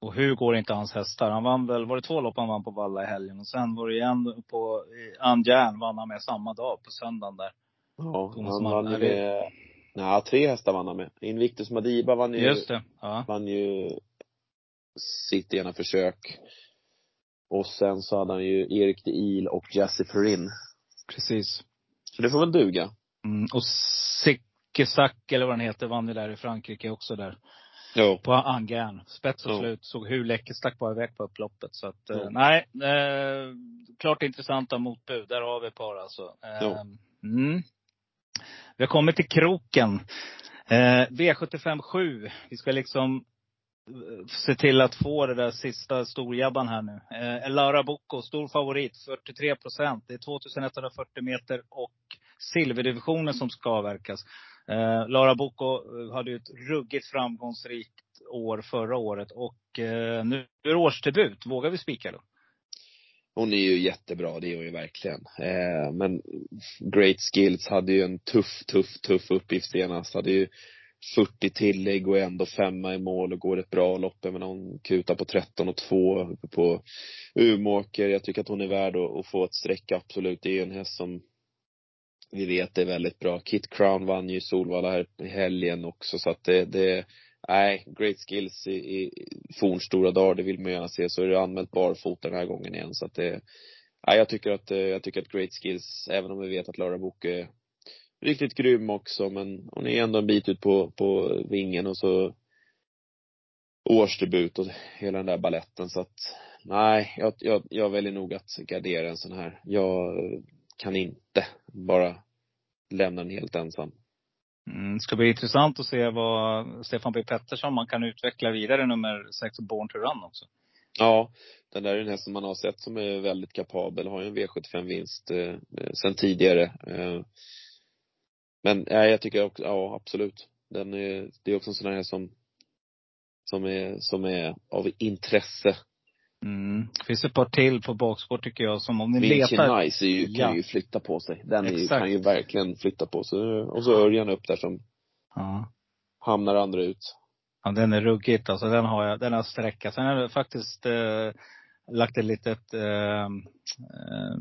Och hur går inte hans hästar? Han vann väl, var det två lopp han vann på Valla i helgen? Och sen var det igen på Andjärn vann han med samma dag på söndagen där. Ja, Thomas han vann ju med, nej, tre hästar vann han med. Invictus Madiba vann ju, Just det. Ja. vann ju sitt ena försök. Och sen så hade han ju Erik de Il och Jesse Perrin. Precis. Så det får väl duga. Mm. Och Sikkesak, eller vad den heter, vann ju där i Frankrike också där. Jo. På Angern. Spets och Ja. slut. Såg hur läckert stack bara iväg på upploppet. Så att, eh, nej. Eh, klart intressanta motbud. Där har vi ett par alltså. Eh, mm. Vi har kommit till kroken. Eh, V75 7. Vi ska liksom eh, se till att få det där sista storjabban här nu. Eh, Lara Bocco, stor favorit, 43 procent. Det är 2140 meter och silverdivisionen som ska avverkas. Eh, Lara Boko eh, hade ju ett ruggigt framgångsrikt år förra året och eh, nu är det årsdebut. Vågar vi spika då? Hon är ju jättebra, det är hon ju verkligen. Eh, men Great Skills hade ju en tuff, tuff, tuff uppgift senast. Hade ju 40 tillägg och är ändå femma i mål och går ett bra lopp. Jag menar hon kutar på 13 och 2 på Umeåker. Jag tycker att hon är värd att, att få ett streck, absolut. Det är ju en häst som vi vet är väldigt bra. Kit Crown vann ju Solvalla här i helgen också så att det, det Nej, great skills i, i fornstora dagar, det vill man gärna se. Så är det anmält barfota den här gången igen. Så att det, nej, jag tycker att, eh, jag tycker att great skills, även om vi vet att Lara Book är riktigt grym också, men hon är ändå en bit ut på, på vingen och så årsdebut och hela den där balletten så att nej, jag, jag, jag väljer nog att gardera en sån här. Jag kan inte bara lämna den helt ensam. Mm, det ska bli intressant att se vad Stefan B Pettersson man kan utveckla vidare nummer 6, Born to Run också. Ja, den där är en häst som man har sett som är väldigt kapabel, har ju en V75-vinst eh, sen tidigare. Eh, Men ja, jag tycker också, ja absolut. Den är, det är också en sån här som, som är, som är av intresse. Mm. Finns ett par till på bakspår tycker jag som om ni Vinci letar. Nice är ju, kan Ja. ju flytta på sig. Den ju, kan ju verkligen flytta på sig. Och så Örjan upp där som Ja. hamnar andra ut. Ja, den är ruggigt alltså. Den har jag, den har sträckat. Sen har jag faktiskt eh, lagt ett litet, eh, eh,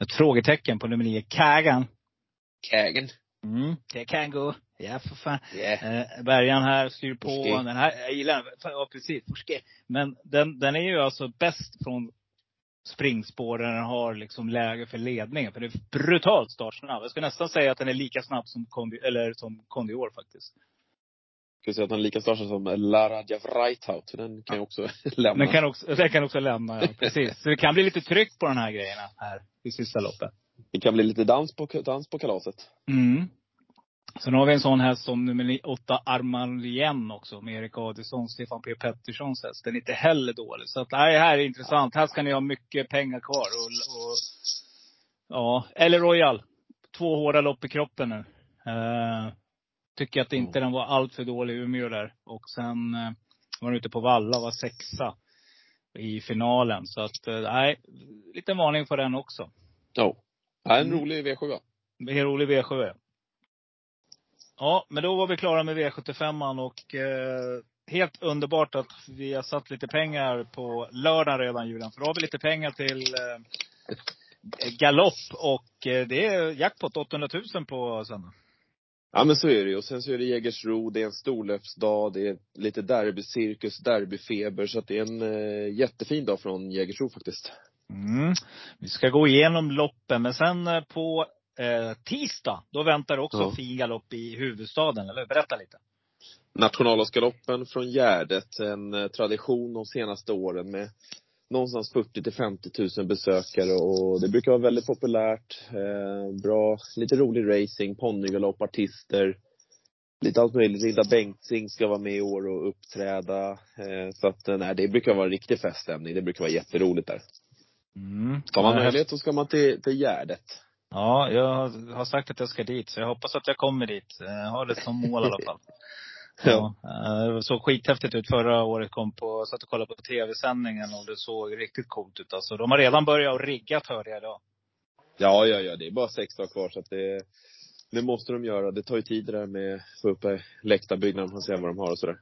ett frågetecken på nummer nio, Kagan. Kägen. Mm. Det kan gå. Ja, för fan. Yeah. Bergan här styr på. Forske. Den här, jag gillar den. Ja, precis. Forske. Men den, den är ju alltså bäst från springspår där den har liksom läge för ledningen. För det är brutalt startsnabb. Jag skulle nästan säga att den är lika snabb som Kondi, eller som Kondior faktiskt. Ska säga att den är lika stark som Lara Javraitaut. Så den kan ju också lämna. Den kan också, den kan också lämna, ja. Precis. Så det kan bli lite tryck på de här grejerna här i sista loppet. Det kan bli lite dans på, dans på kalaset. Mm. Sen har vi en sån häst som nummer åtta Armalien också. Med Erik Adielsson, Stefan P Petterssons häst. Den är inte heller dålig. Så att, nej, det här är intressant. Här ska ni ha mycket pengar kvar. Och, och, ja, eller Royal. Två hårda lopp i kroppen nu. Eh, tycker att inte den var allt för dålig i Umeå där. Och sen eh, var den ute på Valla och var sexa i finalen. Så att, eh, nej, lite varning för den också. Ja. Ja, en rolig V7. Det är en rolig V7. Ja, men då var vi klara med V75 och eh, helt underbart att vi har satt lite pengar på lördag redan Julian. För då har vi lite pengar till eh, galopp och eh, det är jackpot 800 000 på söndag. Ja men så är det ju. Och sen så är det Jägersro, det är en storlöpsdag, det är lite derbycirkus, derbyfeber. Så att det är en eh, jättefin dag från Jägersro faktiskt. Mm. Vi ska gå igenom loppen, men sen eh, på eh, tisdag, då väntar också Ja. fin galopp i huvudstaden, eller? Berätta lite. Nationalårsgaloppen från Gärdet, en eh, tradition de senaste åren med någonstans 40 till 50 000 besökare och det brukar vara väldigt populärt. Eh, bra, lite rolig racing, ponnygalopp, artister. Lite allt möjligt. Linda Bengtzing ska vara med i år och uppträda. Eh, så att, eh, nej, det brukar vara en riktig feststämning. Det brukar vara jätteroligt där. Mm. Har man möjlighet så ska man till, till Gärdet. Ja, jag har- sagt att jag ska dit, så jag hoppas att jag kommer dit. Jag har det som mål i alla fall. Ja. eh, Det såg skithäftigt ut förra året. Kom på, satt och kollade på tv-sändningen och det såg riktigt coolt ut. Alltså, de har redan börjat och riggat hörde jag idag. Ja, ja, ja. Det är bara sex dagar kvar så att det, det måste de göra. Det tar ju tid det där med att få upp eh, läktarbyggnaden och se vad de har och sådär.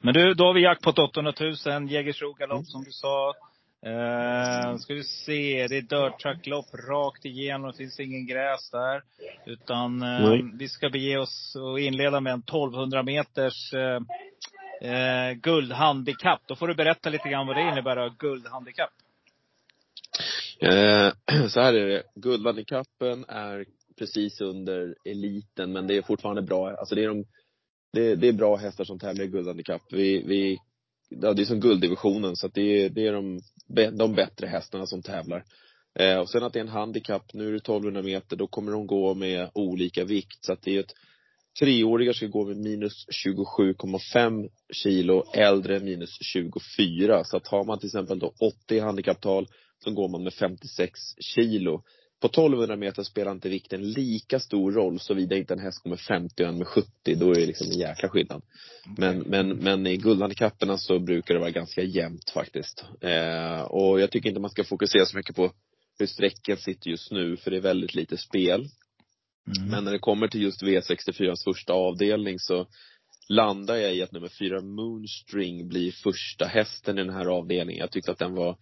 Men du, då har vi jackpot 800 000. Jägersro galopp som du sa. Eh, ska vi se, det är dirt truck-lopp rakt igenom. Det finns ingen gräs där. Utan eh, vi ska bege oss och inleda med en 1200 meters eh, eh, guldhandikapp. Då får du berätta lite grann vad det innebär att ha guldhandikapp. Eh, så här är det. Guldhandikappen är precis under eliten, men det är fortfarande bra. Alltså det är de, det, det är bra hästar som tävlar i guldhandikapp. Vi, vi, ja, det är som gulddivisionen, så att det är, det är de, de bättre hästarna som tävlar. Eh, och sen att det är en handikapp, nu är det 1200 meter, då kommer de gå med olika vikt. Så att det är ett Treåringar ska gå med minus 27,5 kilo, äldre minus 24. Så att har man till exempel då 80 handikapptal så går man med 56 kilo. På 1200 meter spelar inte vikten lika stor roll såvida inte en häst med 50 och en med 70. Då är det liksom en jäkla skillnad. Men, men, men i guldhandikapperna så brukar det vara ganska jämnt faktiskt. Eh, och jag tycker inte man ska fokusera så mycket på hur sträcken sitter just nu, för det är väldigt lite spel. Mm. Men när det kommer till just V64s första avdelning så landar jag i att nummer fyra Moonstring blir första hästen i den här avdelningen. Jag tyckte att den var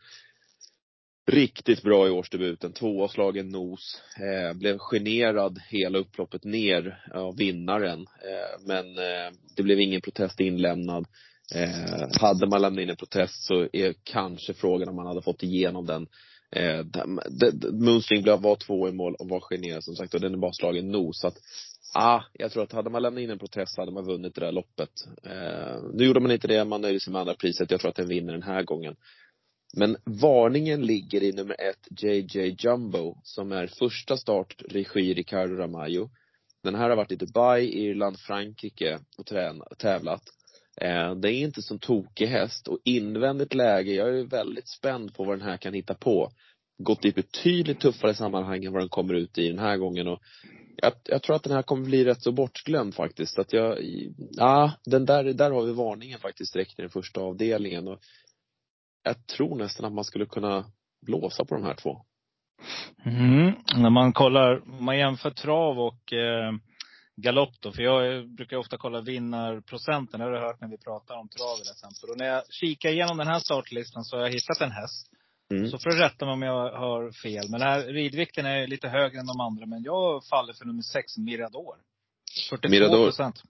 riktigt bra i årsdebuten. Tvåårslagen nos. Eh, blev generad hela upploppet ner av vinnaren. Eh, men eh, det blev ingen protest inlämnad. Eh, hade man lämnat in en protest så är kanske frågan om man hade fått igenom den. Eh, Munstring Moonstring var två i mål och var generad som sagt och den är bara slagen nos. Så att, ah, jag tror att hade man lämnat in en protest så hade man vunnit det där loppet. Eh, nu gjorde man inte det, man nöjde sig med andra priset. Jag tror att den vinner den här gången. Men varningen ligger i nummer ett, JJ Jumbo, som är första start regi Ricardo Ramayo Den här har varit i Dubai, Irland, Frankrike och träna, tävlat. Eh, det är inte som tokig häst och invändigt läge, jag är väldigt spänd på vad den här kan hitta på. Gått i betydligt tuffare sammanhang än vad den kommer ut i den här gången och jag, jag tror att den här kommer bli rätt så bortglömd faktiskt. Att jag, ja, den där, där har vi varningen faktiskt direkt i den första avdelningen. Och jag tror nästan att man skulle kunna blåsa på de här två. Mm. När man kollar, man jämför trav och eh, galopp då, för jag brukar ofta kolla vinnarprocenten, det har du hört när vi pratar om trav till exempel. Och när jag kikar igenom den här startlistan så har jag hittat en häst. Mm. Så får du rätta mig om jag har fel. Men den här ridvikten är lite högre än de andra. Men jag faller för nummer sex, Mirador. 42 procent.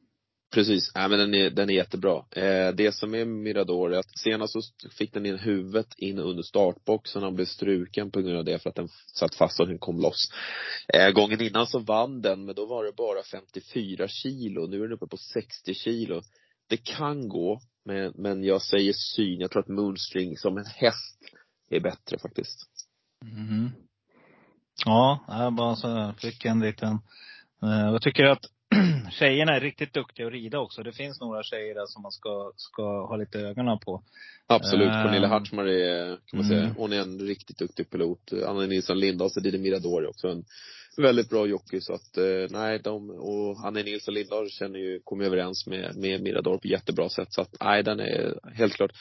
Precis. Nej men den är, den är jättebra. Eh, det som är Mirador är att senast så fick den in huvudet in under startboxen och blev struken på grund av det för att den satt fast och den kom loss. Eh, gången innan så vann den men då var det bara 54 kilo. Nu är den uppe på 60 kilo. Det kan gå, men, men jag säger syn. Jag tror att Moonstring som en häst är bättre faktiskt. Mm. Ja, jag bara så fick en liten, eh, jag tycker att tjejerna är riktigt duktiga att rida också. Det finns några tjejer där som man ska, ska ha lite ögonen på. Absolut. Uh, Cornelia Hartmar är, kan man säga, mm. hon är en riktigt duktig pilot. Anna Nilsson Lindahl, så Didi Miradori också en väldigt bra jockey. Så att, eh, nej, de, och Anna Nilsson Lindahl känner ju, kommer överens med, med Mirador på jättebra sätt. Så att, nej, den är helt klart,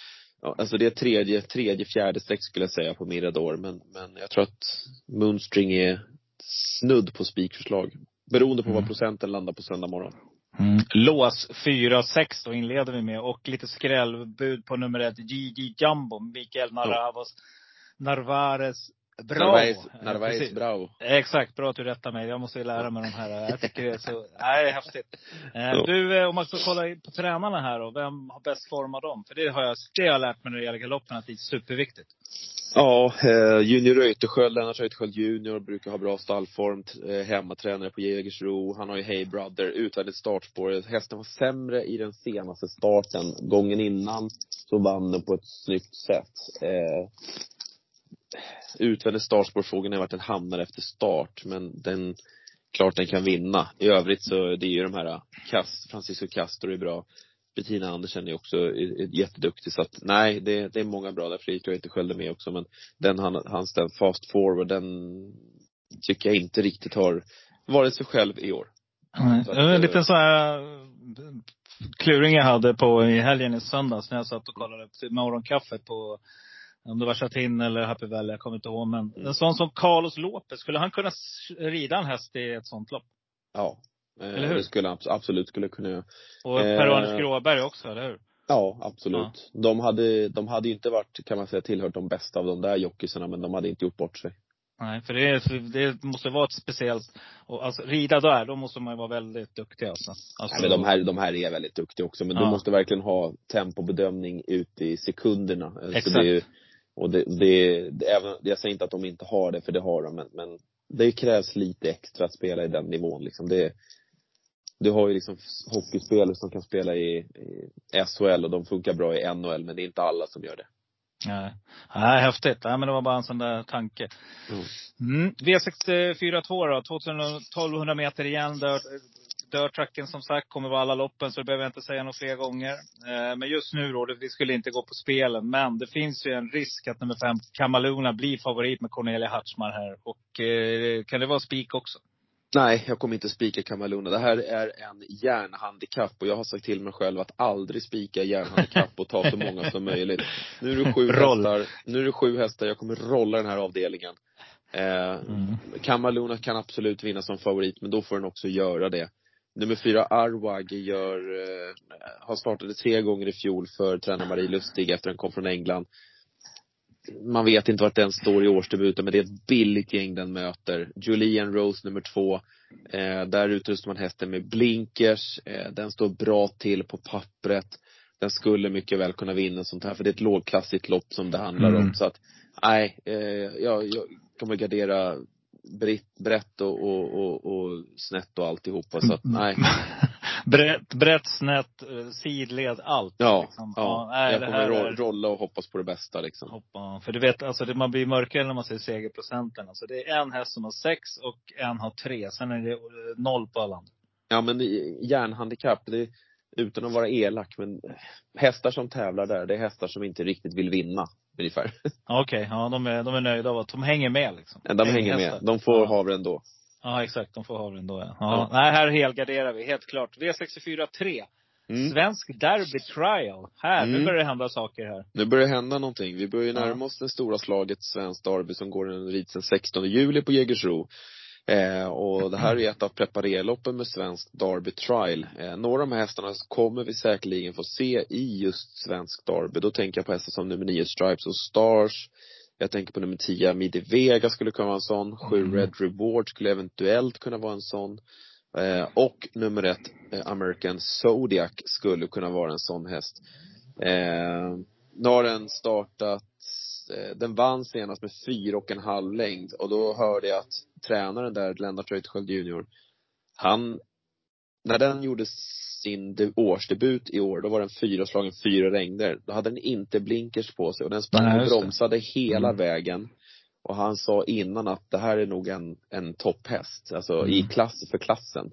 ja, alltså det är tredje, tredje, fjärde streck skulle jag säga på Mirador. Men, men jag tror att Moonstring är snudd på spikförslag. Beroende på mm. vad procenten landar på söndag morgon. Mm. Lås 4-6 då inleder vi med. Och lite skrällbud på nummer ett, GG Jumbo, Mikael Naravos. Ja. Narvares Bra! Narvaez, Narvaez Bravo. Exakt, bra att du rättar mig. Jag måste ju lära mig de här. Jag tycker det är så, nej det är häftigt. Eh, du, eh, om man ska kolla på tränarna här då. Vem har bäst form av dem? För det har jag, det har jag lärt mig när det gäller galoppen, att det är superviktigt. Ja, eh, Junior Reuterskiöld, Lennart Reuterskiöld junior brukar ha bra stallform. Eh, hemmatränare på Jägersro. Han har ju Hey Brother, utvändigt startspår. Hästen var sämre i den senaste starten. Gången innan så vann den på ett snyggt sätt. Eh, utvändigt startspårfrågan är vart den hamnar efter start, men den, klart den kan vinna. I övrigt så, det är ju de här, Kast, Francisco Castro är bra. Bettina Andersen är också jätteduktig så att nej, det, det är många bra där. Fredrik jag inte sköljde med också men den han, hans den fast forward, den tycker jag inte riktigt har varit sig själv i år. Nej. Så att, en liten så här kluring jag hade på i helgen i söndags när jag satt och kollade morgonkaffet på om det var Chatin eller Happy Valley, jag kommer inte ihåg. Men mm. en sån som Carlos Lopez, skulle han kunna rida en häst i ett sånt lopp? Ja. Eh, eller hur? Det skulle han absolut skulle kunna göra. Och Per-Anders eh, Gråberg också, eller hur? Ja, absolut. Ja. De hade, de hade inte varit, kan man säga, tillhört de bästa av de där jockisarna, men de hade inte gjort bort sig. Nej, för det, det måste vara ett speciellt, och alltså rida där, då måste man ju vara väldigt duktig alltså. alltså Nej, men de här, de här är väldigt duktiga också, men ja. du måste verkligen ha tempobedömning ute i sekunderna. Exakt. Så det, och det, det, det, även, jag säger inte att de inte har det, för det har de, men, men det krävs lite extra att spela i den nivån liksom. Det, du har ju liksom hockeyspelare som kan spela i, i SHL och de funkar bra i NHL, men det är inte alla som gör det. Nej. Nej, häftigt. Nej, men det var bara en sån där tanke. Mm. Mm. V642 då, 1200 meter igen. Dirtracken som sagt kommer vara alla loppen, så det behöver jag inte säga något fler gånger. Eh, men just nu då, vi skulle inte gå på spelen. Men det finns ju en risk att nummer fem, Kamaluna, blir favorit med Cornelia Hartmar här. Och eh, kan det vara spik också? Nej, jag kommer inte spika Kamaluna. Det här är en järnhandikapp och jag har sagt till mig själv att aldrig spika järnhandikapp och ta så många som möjligt. Nu är det sju hästar, nu är det sju hästar, jag kommer rolla den här avdelningen. Eh, mm. Kamaluna kan absolut vinna som favorit, men då får den också göra det. Nummer fyra, Arwag, gör, eh, har startat tre gånger i fjol för tränare Marie Lustig efter den kom från England. Man vet inte vart den står i årsdebuten, men det är ett billigt gäng den möter. Julian Rose nummer två. Eh, där utrustar man hästen med blinkers. Eh, den står bra till på pappret. Den skulle mycket väl kunna vinna sånt här, för det är ett lågklassigt lopp som det handlar mm. om. Så att, nej, eh, jag, jag kommer gardera brett och, och, och, och snett och alltihopa. Så att, nej. brett, brett, snett, eh, sidled, allt. Ja, liksom. ja. ja nej, jag kommer ro, rolla och hoppas på det bästa liksom. Hoppa. För du vet, alltså det, man blir mörkare när man ser segerprocenten. Alltså det är en häst som har sex och en har tre. Sen är det eh, noll på alla Ja men järnhandikapp, det, utan att vara elak, men hästar som tävlar där, det är hästar som inte riktigt vill vinna ungefär. Okej, okay, ja de är, de är nöjda av att de hänger med liksom. De hänger med. De får ja. havre ändå. Ja, exakt. De får ha den då ja. ja. Nej, här helgarderar vi. Helt klart. V64 3. Mm. Svensk Derby Trial. Här, nu Mm. börjar det hända saker här. Nu börjar det hända någonting. Vi börjar Ja. närma oss det stora slaget Svenskt Derby som går en rit den 16 juli på Jägersro. Eh, och det här är ett av preparerloppen med Svenskt Derby Trial. Eh, några av de här hästarna kommer vi säkerligen få se i just Svenskt Derby. Då tänker jag på hästar som nummer 9 Stripes och Stars. Jag tänker på nummer 10 Midi Vega skulle kunna vara en sån. 7 Mm. Red Reward skulle eventuellt kunna vara en sån. Eh, och nummer ett, eh, American Zodiac, skulle kunna vara en sån häst. Eh, nu har den startat, eh, den vann senast med fyra och en halv längd och då hörde jag att tränaren där, Lennart Reuterskiöld junior, han, när den gjorde sin de- årsdebut i år, då var den fyraslagen fyra längder. Då hade den inte blinkers på sig och den sprang och bromsade hela Mm. vägen. Och han sa innan att det här är nog en, en topphäst, alltså i Mm. klass för klassen.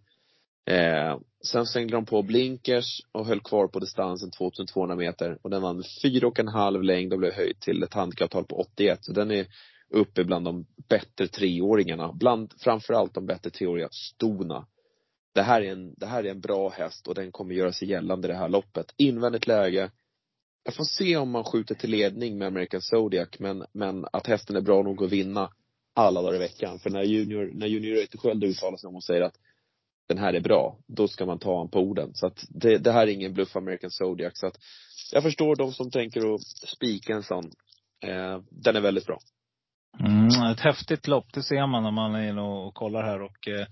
Eh, sen slängde de på blinkers och höll kvar på distansen 2200 meter och den vann fyra och en halv längd och blev höjd till ett handikapptal på 81. Så den är uppe bland de bättre treåringarna. Bland framförallt de bättre treåriga stona. Det här är en, det här är en bra häst och den kommer göra sig gällande i det här loppet. Invändigt läge. Jag får se om man skjuter till ledning med American Zodiac men, men att hästen är bra nog att vinna alla dagar i veckan. För när junior, när junior Reuterskiöld uttalar sig om och säger att den här är bra, då ska man ta honom på orden. Så att det, det här är ingen bluff American Zodiac. Så att jag förstår de som tänker att spika en sån. Eh, den är väldigt bra. Mm, ett häftigt lopp, det ser man när man är inne och kollar här. Och eh,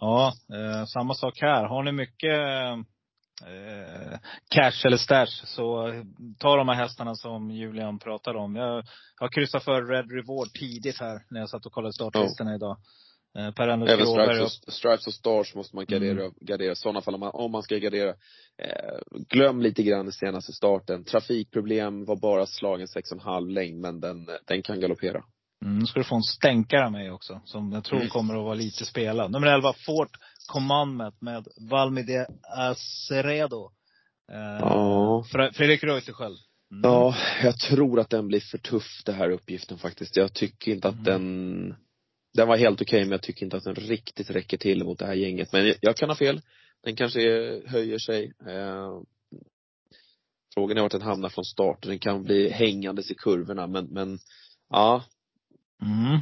ja, eh, samma sak här. Har ni mycket eh, cash eller stash så ta de här hästarna som Julian pratade om. Jag har kryssat för Red Reward tidigt här när jag satt och kollade startlistorna idag. Eh, Per Anders Även stripes och, stripes och stars måste man gardera, gardera. I sådana fall om man, om man ska gardera. Eh, glöm lite grann den senaste starten. Trafikproblem var bara slagen 6,5 längd men den, den kan galoppera. Mm, nu ska du få en stänkare av mig också. Som jag tror Mm. kommer att vara lite spelad. Nummer 11, Fort Commandment med Valmide Aceredo. Eh, Ja. Fre- Fredrik Reuterskiöld. Mm. Ja, jag tror att den blir för tuff den här uppgiften faktiskt. Jag tycker inte att Mm. den den var helt okej men jag tycker inte att den riktigt räcker till mot det här gänget. Men jag, jag kan ha fel. Den kanske är, höjer sig. Eh, frågan är vart den hamnar från start. Den kan bli hängandes i kurvorna men, men ja. Mm.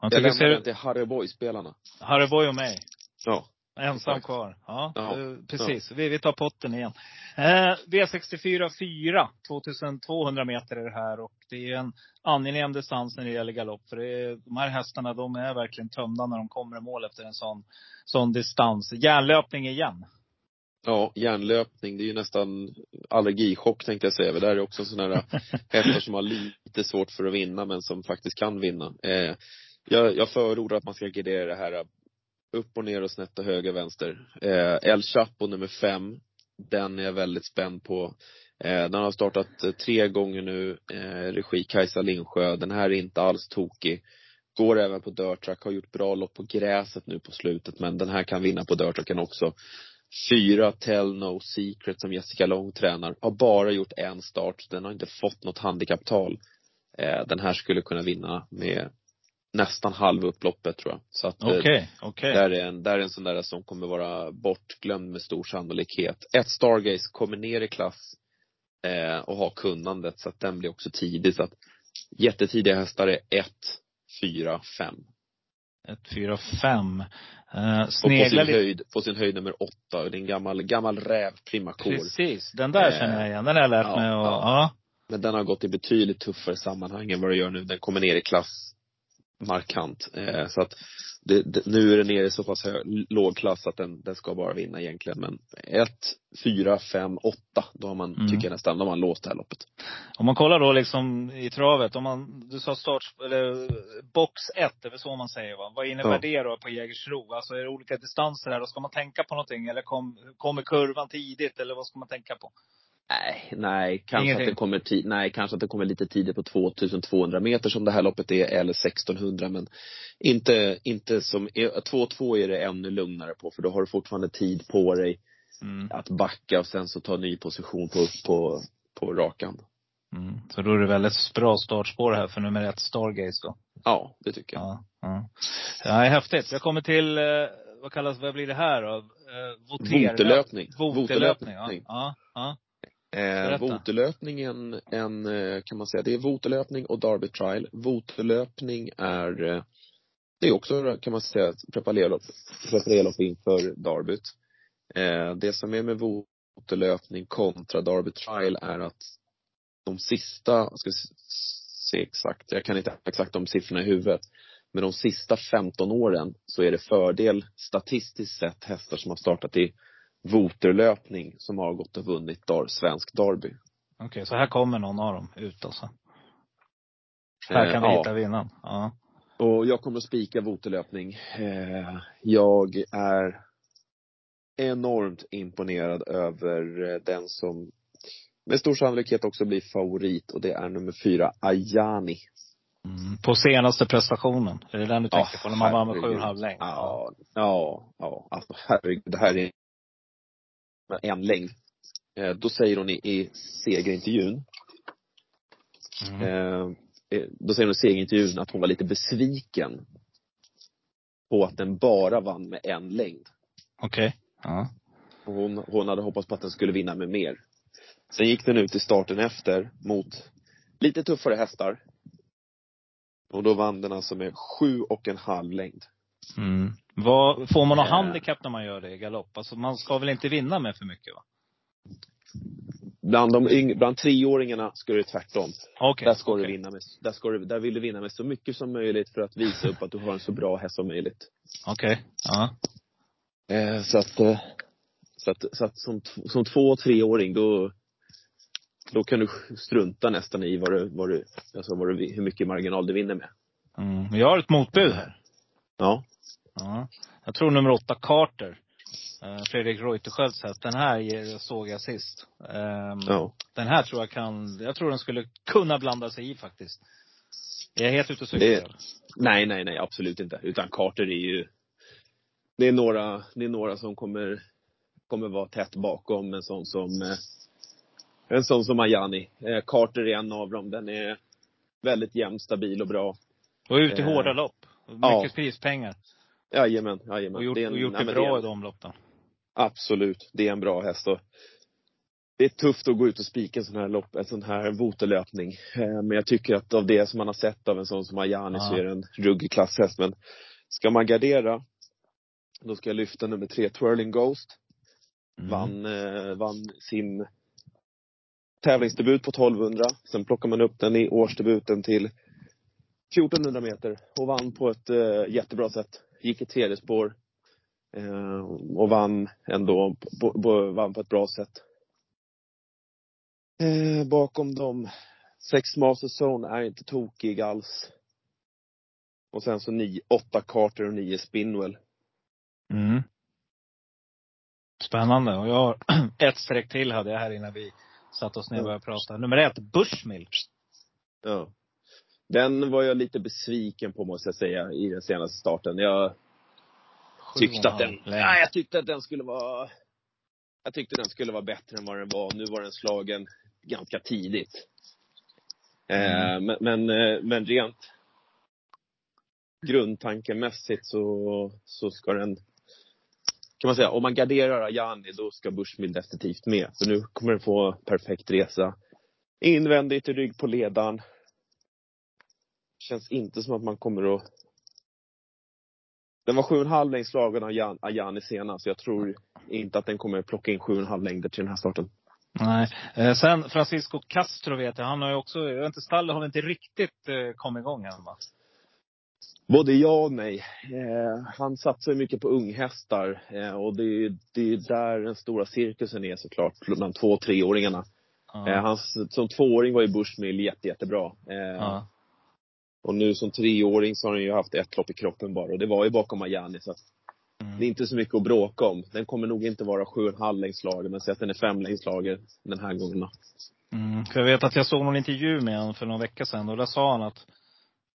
Jag Jag lämnar den till Harry Boy-spelarna. Harry Boy och mig. Ja. Ensam Exakt. kvar. Ja, Ja. eh, precis. Vi, vi tar potten igen. Eh, V64 4, 2200 meter är det här och det är en angenäm distans när det gäller galopp. För är, de här hästarna, de är verkligen tömda när de kommer i mål efter en sån, sån distans. Järnlöpning igen. Ja, hjärnlöpning, det är ju nästan allergichock tänkte jag säga. Det där är också sådana där hästar som har lite svårt för att vinna men som faktiskt kan vinna. Eh, jag, jag förordar att man ska gardera det här upp och ner och snett och höger vänster. Eh, El Chapo nummer fem, den är jag väldigt spänd på. Eh, den har startat eh, tre gånger nu, eh, regi Kajsa Lindsjö. Den här är inte alls tokig. Går även på dirtrack, har gjort bra lopp på gräset nu på slutet men den här kan vinna på dirtracken också. Fyra Tell No Secret som Jessica Long tränar, har bara gjort en start. Den har inte fått något handikapptal. Eh, den här skulle kunna vinna med nästan halv upploppet tror jag. Så att eh, Okej, okej. där är en, där är en sån där som kommer vara bortglömd med stor sannolikhet. Ett Stargaze kommer ner i klass eh, och har kunnandet så att den blir också tidig. Så att jättetidiga hästar är ett, fyra, fem. Ett, fyra, fem. Eh, Och på sneglar sin höjd, på sin höjd nummer åtta. Och det är en gammal, gammal räv, primakor. Precis, den där Eh, känner jag igen. Den har jag lärt ja, mig att, ja. ja. Men den har gått i betydligt tuffare sammanhang än vad det gör nu. Den kommer ner i klass markant. Eh, så att det, det, nu är den nere i så pass hög, låg klass att den, den ska bara vinna egentligen. Men ett, fyra, fem, åtta. Då har man, Mm. tycker jag nästan, då har man låst det här loppet. Om man kollar då liksom i travet, om man, du sa start, eller box 1, det är väl så man säger va? Vad innebär Ja. det då på Jägersro? Alltså är det olika distanser här och ska man tänka på någonting? Eller kom, kommer kurvan tidigt eller vad ska man tänka på? Nej, nej, kanske Ingenting. att det kommer ti- nej, kanske att det kommer lite tidigt på 2200 meter som det här loppet är, eller 1600 men inte, inte som, 2-2 är det ännu lugnare på för då har du fortfarande tid på dig Mm. att backa och sen så ta ny position på, på, på rakan. Mm. Så då är det väldigt bra startspår här för nummer ett, Stargaze då. Ja, det tycker jag. Ja, ja. Ja, häftigt. Jag kommer till, eh, vad kallas, vad blir det här då? Eh, voter- Votelöpning. Votelöpning. Ja. Ja, ja. Eh, votelöpning en, eh, kan man säga, det är votelöpning och derby trial. Votelöpning är, eh, det är också, kan man säga, preparerlopp, preparerlopp inför derbyt. Eh, det som är med votelöpning kontra derby trial är att de sista, jag ska se exakt, jag kan inte exakt de siffrorna i huvudet. Men de sista 15 åren så är det fördel statistiskt sett hästar som har startat i voterlöpning som har gått och vunnit dar, svensk derby. Okej, så här kommer någon av dem ut alltså. Här kan vi Eh, ja. hitta vinnaren. Ja. Och jag kommer att spika voterlöpning. Eh, jag är enormt imponerad över eh, den som med stor sannolikhet också blir favorit och det är nummer fyra, Ayani. Mm. På senaste prestationen. Är det den du tänker Ja, på? När man vann med herregud. 7,5 längd? Ja, ja, ja. Alltså herregud, det här är en längd. Eh, då säger hon i, i segerintervjun, Mm. eh, eh, då säger hon i segerintervjun att hon var lite besviken på att den bara vann med en längd. Okej. Ja. Och hon, hon hade hoppats på att den skulle vinna med mer. Sen gick den ut i starten efter mot lite tuffare hästar. Och då vann den alltså med sju och en halv längd. Mm. Vad, får man något Eh. handikapp när man gör det i galopp? Alltså man ska väl inte vinna med för mycket va? Bland de yng, bland treåringarna ska det tvärtom. Okej. Där ska okej. du vinna med, där ska du, där vill du vinna med så mycket som möjligt för att visa upp att du har en så bra häst som möjligt. Okej. Ja. Eh, så att, eh, så att, så att som, som två och treåring då, då kan du strunta nästan i vad du, vad du, alltså vad du, hur mycket marginal du vinner med. Mm. Jag har ett motbud här. Ja. Ja. Jag tror nummer åtta, Carter. Eh, Fredrik Reuterskiölds häst. Den här såg jag sist. Ehm, Ja. Den här tror jag kan, jag tror den skulle kunna blanda sig i faktiskt. Jag är helt ute och cyklar. Nej, nej, nej, absolut inte. Utan Carter är ju, det är några, det är några som kommer, kommer vara tätt bakom en sån som, eh, en sån som Ayani. Eh, Carter är en av dem. Den är väldigt jämn, stabil och bra. Och ut i hårda lopp. Mycket ja. prispengar. Jajamän, jajamän. Och gjort, Det en- och gjort nej, det bra är i de loppen. Absolut, det är en bra häst. Och det är tufft att gå ut och spika en sån här lopp, en sån här votelöpning. Eh, Men jag tycker att av det som man har sett av en sån som Ayani så Ja. är det en ruggig klasshäst. Men ska man gardera, då ska jag lyfta nummer tre, Twirling Ghost. Mm. Vann, eh, vann sin tävlingsdebut på 1200. Sen plockar man upp den i årsdebuten till 1400 meter och vann på ett eh, jättebra sätt. Gick i tredje spår. Eh, och vann ändå på, på, vann på ett bra sätt. Eh, bakom dem, sex Master Zone är inte tokig alls. Och sen så nio, åtta Carter och nio Spinwell. Mm. Spännande. Och jag har ett streck till hade jag här innan vi satte oss ner och började prata. Nummer ett, Bushmill. Ja. Den var jag lite besviken på måste jag säga i den senaste starten. Jag tyckte att den, ja, jag tyckte att den skulle vara, jag tyckte den skulle vara bättre än vad den var. Nu var den slagen ganska tidigt. Eh, men, men, eh, men rent grundtankemässigt så, så ska den, kan man säga, om man garderar Ajani då ska Bushmill definitivt med. För nu kommer den få perfekt resa. Invändigt i rygg på ledaren. Känns inte som att man kommer att den var sju och en halv längd slagen av Jan, Ajani senast, så jag tror inte att den kommer plocka in sju och en halv längder till den här starten. Nej. Eh, sen Francisco Castro vet jag, han har ju också, jag vet inte, stallet har väl inte riktigt eh, kommit igång än va? Både ja och nej. Eh, han satsar ju mycket på unghästar eh, och det är ju det är ju där den stora cirkusen är såklart, bland två och treåringarna. Ja. Eh, han, som tvååring var ju Bushmill jätte, jättebra. Eh, ja. Och nu som treåring så har han ju haft ett lopp i kroppen bara och det var ju bakom Ajani så att Mm. det är inte så mycket att bråka om. Den kommer nog inte vara sju och en halv längd slagen, men säg att den är fem längd slagen den här gången. Mm. För jag vet att jag såg någon intervju med honom för någon vecka sedan och där sa han att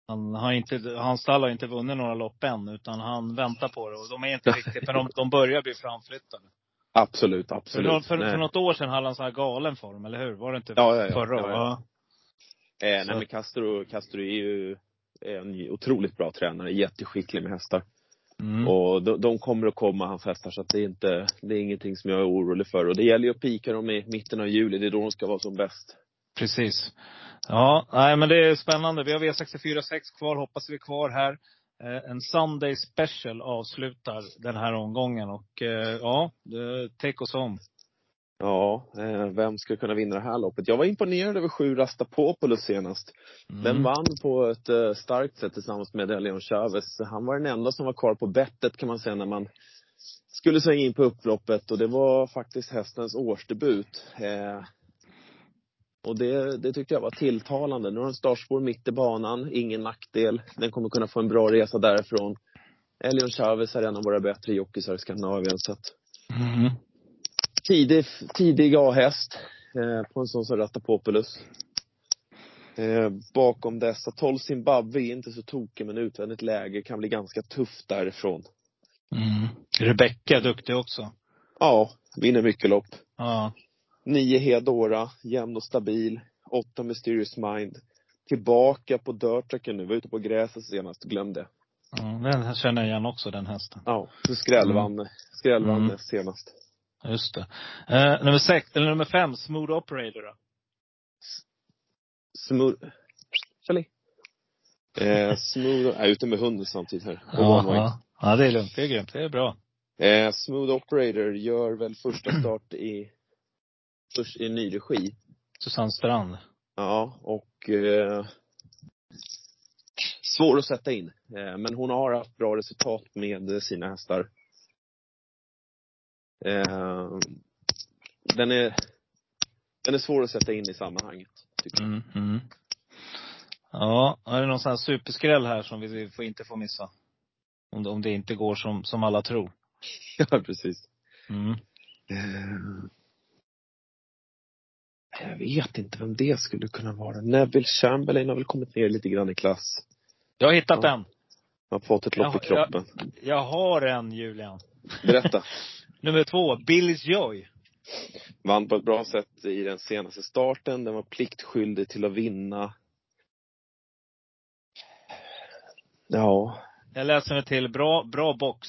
han har inte, hans stall har inte vunnit några lopp än, utan han väntar på det. Och de är inte riktigt, men de, de börjar bli framflyttade. Absolut, För, absolut. för, nej. för något år sedan hade han så här galen form, eller hur? Var det inte Ja, ja, ja. förra året? ja. Eh, nej men Castro, Castro är ju en otroligt bra tränare, jätteskicklig med hästar. Mm. Och de, de kommer att komma, hans hästar, så att det är inte, det är ingenting som jag är orolig för. Och det gäller ju att pika dem i mitten av juli, det är då de ska vara som bäst. Precis. Ja, nej men det är spännande. Vi har V64 6 kvar, hoppas vi är kvar här. Eh, En Sunday special avslutar den här omgången och eh, ja, take us home. Ja, eh, vem ska kunna vinna det här loppet? Jag var imponerad över sju Rastapopoulos senast. Mm. Den vann på ett eh, starkt sätt tillsammans med Leon Chavez. Han var den enda som var kvar på bettet kan man säga när man skulle svänga in på upploppet och det var faktiskt hästens årsdebut. Eh, och det, det tyckte jag var tilltalande. Nu har den startspår mitt i banan, ingen nackdel. Den kommer kunna få en bra resa därifrån. Elion Chavez är en av våra bättre jockeysar i Skandinavien så att Mm. Tidig, tidig A-häst eh, på en sån som Ratapopoulos. Eh, bakom dessa, 12 Zimbabwe är inte så tokig men utvändigt läge kan bli ganska tufft därifrån. Mm. Rebecca är duktig också. Ja, vinner mycket lopp. Ja. 9 Hedora, jämn och stabil. 8 Mysterious Mind. Tillbaka på dirtracken nu, var ute på gräset senast, glömde. ja. Den känner jag igen också, den hästen. Ja, skrällvann, skrällvann Mm. senast. Just det. Eh, nummer sex, eller nummer fem, Smooth Operator då? Smooth... Charlie. Eh, smooth, jag är ute med hunden samtidigt här. Och one way. ja. ja, det är lugnt. Det är grymt. Det är bra. Eh, Smooth Operator gör väl första start i, först i ny regi. Susanne Strand. Ja, och eh, svår att sätta in. Eh, men hon har haft bra resultat med sina hästar. Eh, den är, den är svår att sätta in i sammanhanget, tycker jag. Mm, mm. Ja, är det någon sån här superskräll här som vi får, inte får missa? Om om det inte går som, som alla tror. Ja, precis. Mm. Eh, jag vet inte vem det skulle kunna vara. Neville Chamberlain har väl kommit ner lite grann i klass. Jag har hittat Ja. en. Har fått ett lopp i Ja, ja. kroppen. Jag har en, Julian. Berätta. Nummer två, Billys Joy. Vann på ett bra sätt i den senaste starten. Den var pliktskyldig till att vinna. Ja, Jag läser mig till. Bra, bra box.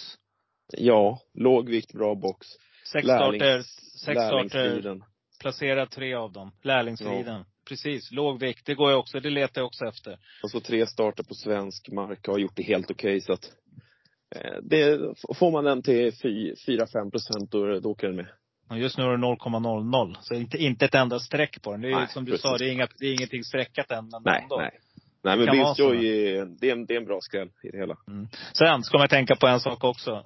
ja, låg vikt, bra box. Sex Lärlings- starter, sex starter, placera tre av dem. Lärlingsstriden. Precis. Låg vikt. Det går jag också, det letar jag också efter. Och så tre starter på svensk mark och har gjort det helt okej så att det, får man den till 4-5 procent då, då åker den med. Och just nu är det 0,00. Så inte, inte ett enda streck på den. Det är Nej, som du precis. sa, det är, inga, det är ingenting streckat än. Men Nej, ändå. nej. Nej men så. Joy är, det är, en, det är en bra skräll i det hela. Sen ska man tänka på en sak också.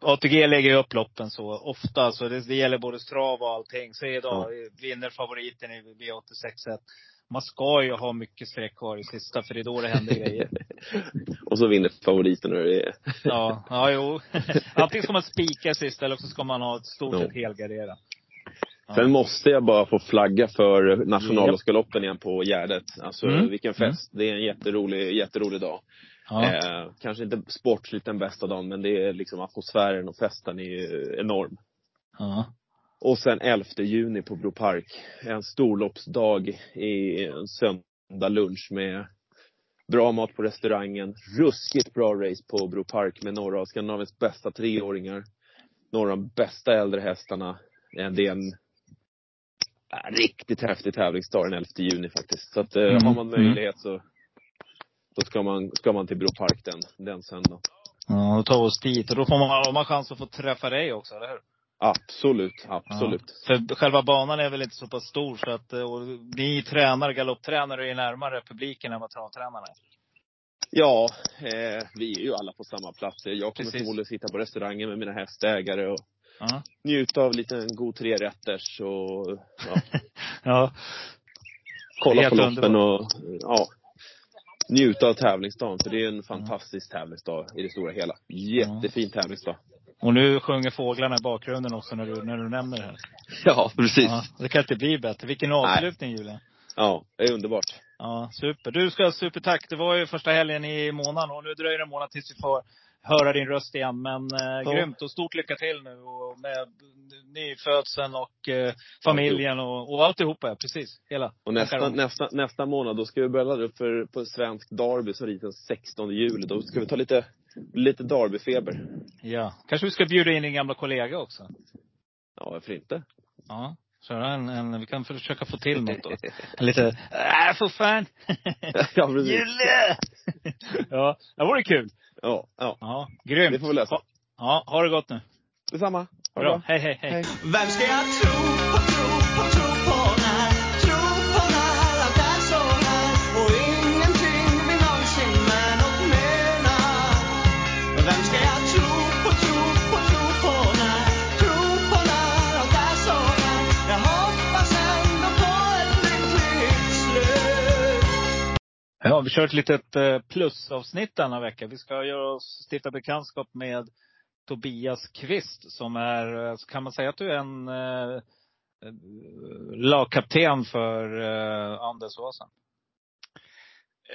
ATG lägger ju upp loppen så ofta, så det, det gäller både strav och allting. Så idag vinner favoriten i V86 Man ska ju ha mycket streck kvar i sista, för det är då det händer grejer. och så vinner favoriten och det är, Ja, ja jo. Antingen ska man spika sista eller så ska man ha ett stort sett helgardera. Ja. Sen måste jag bara få flagga för nationalårsgaloppen igen på Gärdet. Alltså Mm. vilken fest. Det är en jätterolig, jätterolig dag. Ja. Eh, kanske inte sportsligt den bästa dagen, men det är liksom atmosfären och festen är ju enorm. ja. Och sen 11 juni på Bro Park. En storloppsdag i en söndag lunch med bra mat på restaurangen. Ruskigt bra race på Bro Park med några av Skandinaviens bästa treåringar. Några av de bästa äldre hästarna. Det är en riktigt häftig tävlingsdag den 11 juni faktiskt. Så att eh, Mm, har man mm. möjlighet så då ska man, ska man till Bro Park den, den söndagen. Ja, då tar vi oss dit. Och då får man, har man chans att få träffa dig också, eller hur? Absolut, absolut. Ja. För själva banan är väl inte så pass stor så att, eh, och ni tränar, galopptränare är närmare publiken än vad travtränarna är. Ja, eh, vi är ju alla på samma plats. Jag kommer förmodligen sitta på restaurangen med mina hästägare och Ja. njuta av lite en god trerätters och ja, ja. kolla på loppen och ja, njuta av tävlingsdagen. För det är en fantastisk tävlingsdag i det stora hela. Jättefin tävlingsdag. Och nu sjunger fåglarna i bakgrunden också när du, när du nämner det här. Ja, precis. Ja, det kan inte bli bättre. Vilken avslutning Julian. Ja, det är underbart. Ja, super. Du ska ha supertack. Det var ju första helgen i månaden och nu dröjer det en månad tills vi får höra din röst igen. Men eh, Ja. grymt och stort lycka till nu och med nyfödseln och eh, familjen och, och alltihopa. ja, Precis, hela. Och nästa, nästa, nästa månad, då ska vi börja ladda upp för, på svensk derby som rids den 16 juli. Då ska vi ta lite, lite derbyfeber. Ja. Kanske vi ska bjuda in din gamla kollega också. Ja, varför inte? Ja. Köra en, en, vi kan försöka få till något då. En lite, äh för fan! ja, precis. Ja, det vore kul. Ja, ja. Ja, grymt. Det får vi lösa. Ja, ha det gott nu. Detsamma. Ha det Bra. bra. Hej, hej, hej. Hej. Vem ska jag tro Ja, vi kör ett litet eh, plusavsnitt denna vecka. Vi ska göra oss, stifta bekantskap med Tobias Kvist som är, eh, kan man säga att du är en eh, lagkapten för eh, Anders Åsen?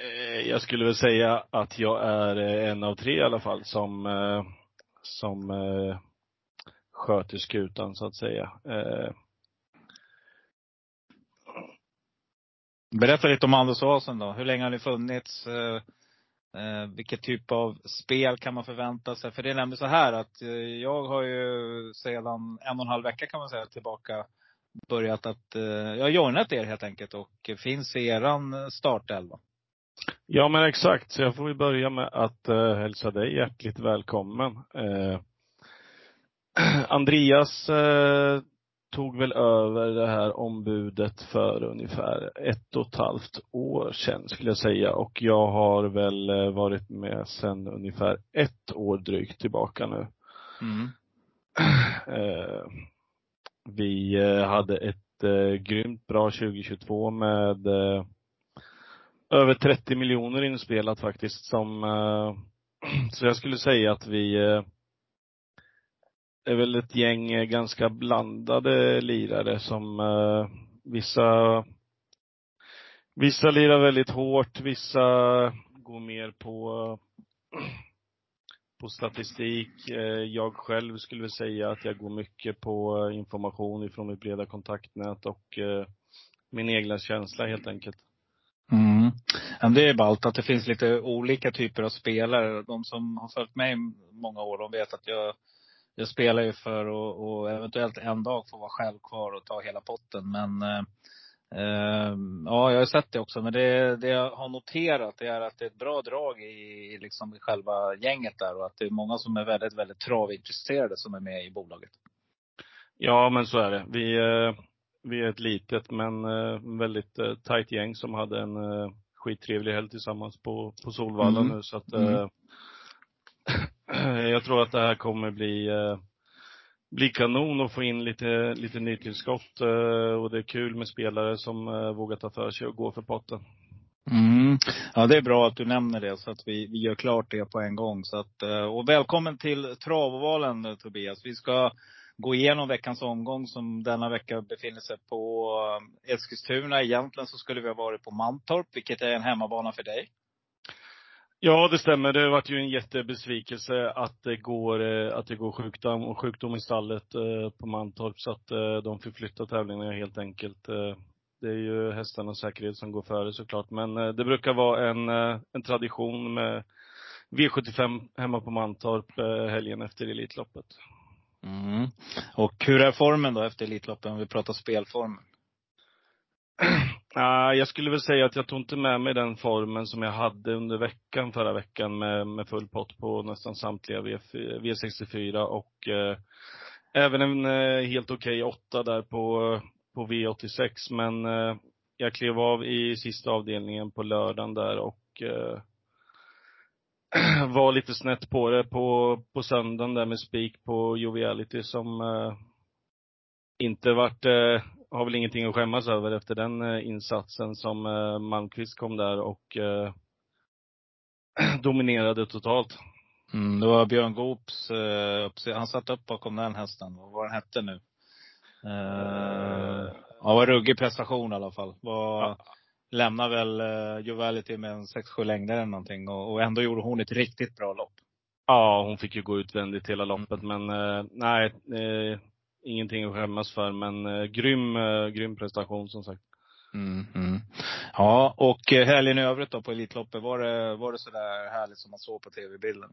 Eh, jag skulle väl säga att jag är en av tre i alla fall som, eh, som eh, sköter skutan så att säga. Berätta lite om Anders Åsen då. Hur länge har ni funnits? Eh, eh, vilket typ av spel kan man förvänta sig? För det är nämligen så här att eh, jag har ju sedan en och en halv vecka kan man säga tillbaka börjat att, eh, jag har joinat er helt enkelt och finns i eran startelva. Ja men exakt, så jag får ju börja med att eh, hälsa dig hjärtligt välkommen. Eh, Andreas eh, tog väl över det här ombudet för ungefär ett och ett halvt år sedan skulle jag säga och jag har väl eh, varit med sedan ungefär ett år drygt tillbaka nu. Mm. Eh, vi eh, hade ett eh, grymt bra 2022 med eh, över 30 miljoner inspelat faktiskt som, eh, så jag skulle säga att vi det är väl ett gäng eh, ganska blandade lirare som eh, vissa Vissa lirar väldigt hårt, vissa går mer på på statistik. Eh, Jag själv skulle väl säga att jag går mycket på eh, information ifrån mitt breda kontaktnät och eh, min egna känsla helt enkelt. Mm. Ja, men det är ballt att det finns lite olika typer av spelare. De som har följt mig många år, de vet att jag, jag spelar ju för att och eventuellt en dag få vara själv kvar och ta hela potten. Men eh, eh, ja, jag har sett det också. Men det, det jag har noterat det är att det är ett bra drag i, liksom i själva gänget där. Och att det är många som är väldigt, väldigt travintresserade som är med i bolaget. Ja, men så är det. Vi, eh, vi är ett litet men eh, väldigt tajt gäng som hade en skittrevlig helg tillsammans på, på Solvalla Mm. nu så att Mm. jag tror att det här kommer bli eh, bli kanon och få in lite, lite nytillskott eh, och det är kul med spelare som eh, vågar ta för sig och gå för potten. Mm. Ja, det är bra att du nämner det så att vi, vi gör klart det på en gång. Så att, och välkommen till Travovalen Tobias. Vi ska gå igenom veckans omgång som denna vecka befinner sig på Eskilstuna. Egentligen så skulle vi ha varit på Mantorp, vilket är en hemmabana för dig. Ja, det stämmer. Det har varit ju en jättebesvikelse att det går, eh, att det går sjukdom, och sjukdom i stallet eh, på Mantorp så att eh, de fick flytta tävlingarna helt enkelt. Det är ju hästarnas säkerhet som går före såklart. Men det brukar vara en, en tradition med V75 hemma på Mantorp helgen efter Elitloppet. Mm. Och hur är formen då efter Elitloppen, om vi pratar spelform? Ah, jag skulle väl säga att jag tog inte med mig den formen som jag hade under veckan förra veckan med, med full pott på nästan samtliga v, V64 och eh, även en eh, helt okej åtta där på, på V86. Men eh, jag klev av i sista avdelningen på lördagen där och eh, var lite snett på det på, på söndagen där med spik på Joviality som eh, inte vart, eh, har väl ingenting att skämmas över efter den eh, insatsen som eh, Malmqvist kom där och eh, dominerade totalt. Mm, det var Björn Goops, han satt upp bakom den hästen. Vad var den hette nu? Eh, ja, var ruggig prestation i alla fall. Var, Lämnade väl eh, Jovality med en 6-7 längder eller någonting. Och, och ändå gjorde hon ett riktigt bra lopp. Ja, hon fick ju gå utvändigt hela loppet, men eh, nej, ingenting att skämmas för. Men eh, grym, eh, grym prestation som sagt. Mm, mm. Ja, och eh, helgen i övrigt då på Elitloppet, var det, var det sådär härligt som man såg på tv-bilden?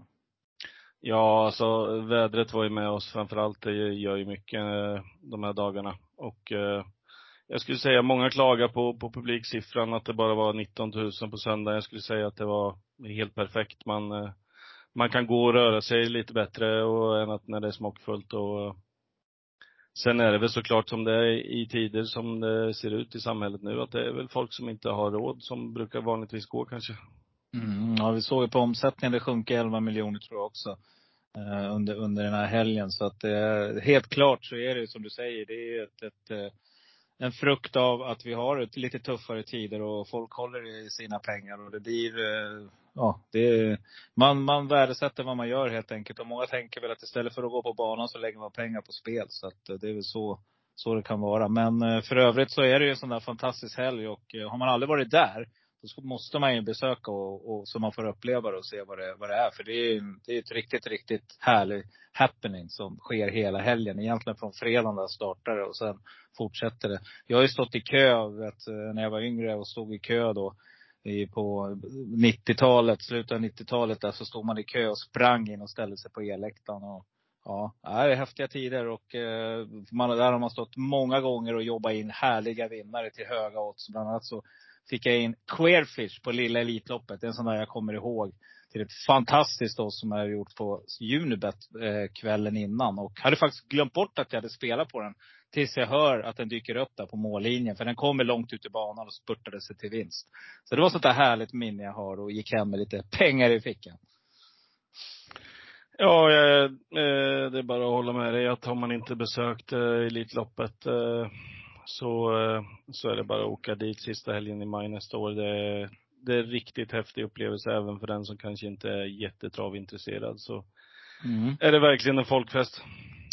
Ja, alltså vädret var ju med oss framförallt. Det gör ju mycket eh, de här dagarna. Och eh, jag skulle säga, många klagar på, på publiksiffran, att det bara var 19 000 på söndag. Jag skulle säga att det var helt perfekt. Man, eh, man kan gå och röra sig lite bättre och, än att när det är smockfullt. Och, sen är det väl såklart som det är i tider som det ser ut i samhället nu, att det är väl folk som inte har råd som brukar vanligtvis gå kanske. Mm, ja, vi såg ju på omsättningen, det sjunker 11 miljoner tror jag också. Eh, under, under den här helgen. Så att eh, helt klart så är det som du säger, det är ett, ett eh, en frukt av att vi har ett lite tuffare tider och folk håller i sina pengar och det blir, eh, ja, det man, man värdesätter vad man gör helt enkelt. Och många tänker väl att istället för att gå på banan så lägger man pengar på spel. Så att eh, det är väl så, så det kan vara. Men eh, för övrigt så är det ju en sån där fantastisk helg och eh, har man aldrig varit där då måste man ju besöka och, och, så man får uppleva det och se vad det, vad det är. För det är, det är ett riktigt, riktigt härligt happening som sker hela helgen. Egentligen från fredagen där startar det och sen fortsätter det. Jag har ju stått i kö, vet, när jag var yngre och stod i kö då på 90-talet, slutet av 90-talet där så stod man i kö och sprang in och ställde sig på elläktaren. Och, ja, det är häftiga tider och eh, man, där har man stått många gånger och jobbat in härliga vinnare till höga odds. Bland annat så fick jag in Queerfish på lilla Elitloppet. Det är en sån där jag kommer ihåg. Till ett fantastiskt då som jag gjort på Unibet eh, kvällen innan. Och hade faktiskt glömt bort att jag hade spelat på den. Tills jag hör att den dyker upp där på mållinjen. För den kommer långt ut i banan och spurtade sig till vinst. Så det var sånt där härligt minne jag har och gick hem med lite pengar i fickan. Ja, eh, det är bara att hålla med dig att har man inte besökt eh, Elitloppet eh, så, eh, så är det bara att åka dit sista helgen i maj nästa år. Det är, det är riktigt häftig upplevelse även för den som kanske inte är jättetravintresserad. Så mm. är det verkligen en folkfest.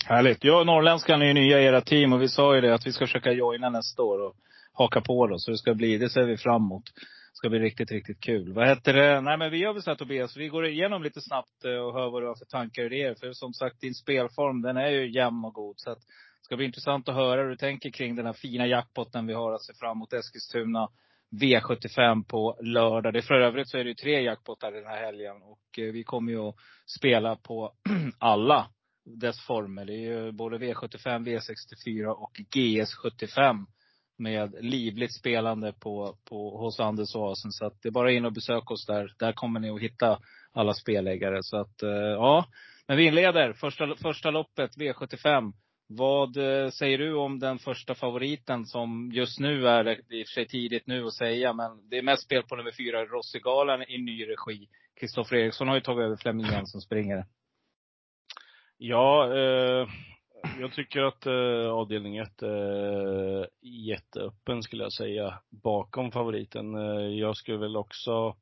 Härligt. Ja, norrländskan är ju nya i era team och vi sa ju det att vi ska försöka joina nästa år och haka på då. Så det ska bli, det ser vi fram emot. Det ska bli riktigt, riktigt kul. Vad heter det? Nej men vi gör väl så här Tobias, vi går igenom lite snabbt eh, och hör vad du har för tankar och idéer. För som sagt, din spelform den är ju jämn och god. Så att ska bli intressant att höra hur du tänker kring den här fina jackpotten vi har att se fram emot Eskilstuna. V75 på lördag. Det för övrigt så är det ju tre jackpottar den här helgen. Och eh, vi kommer ju att spela på alla dess former. Det är ju både V75, V64 och GS75. Med livligt spelande på, på, hos Anders och Asen. Så att det är bara in och besök oss där. Där kommer ni att hitta alla spelägare. Så att, eh, ja. Men vi inleder första, första loppet, V75. Vad eh, säger du om den första favoriten som just nu är, det i och för sig tidigt nu att säga, men det är mest spel på nummer fyra, Rossigalan i ny regi. Kristoffer Eriksson har ju tagit över Flemming Jensen springare. Ja, eh, jag tycker att eh, avdelning 1 är jätteöppen skulle jag säga, bakom favoriten. Eh, jag skulle väl också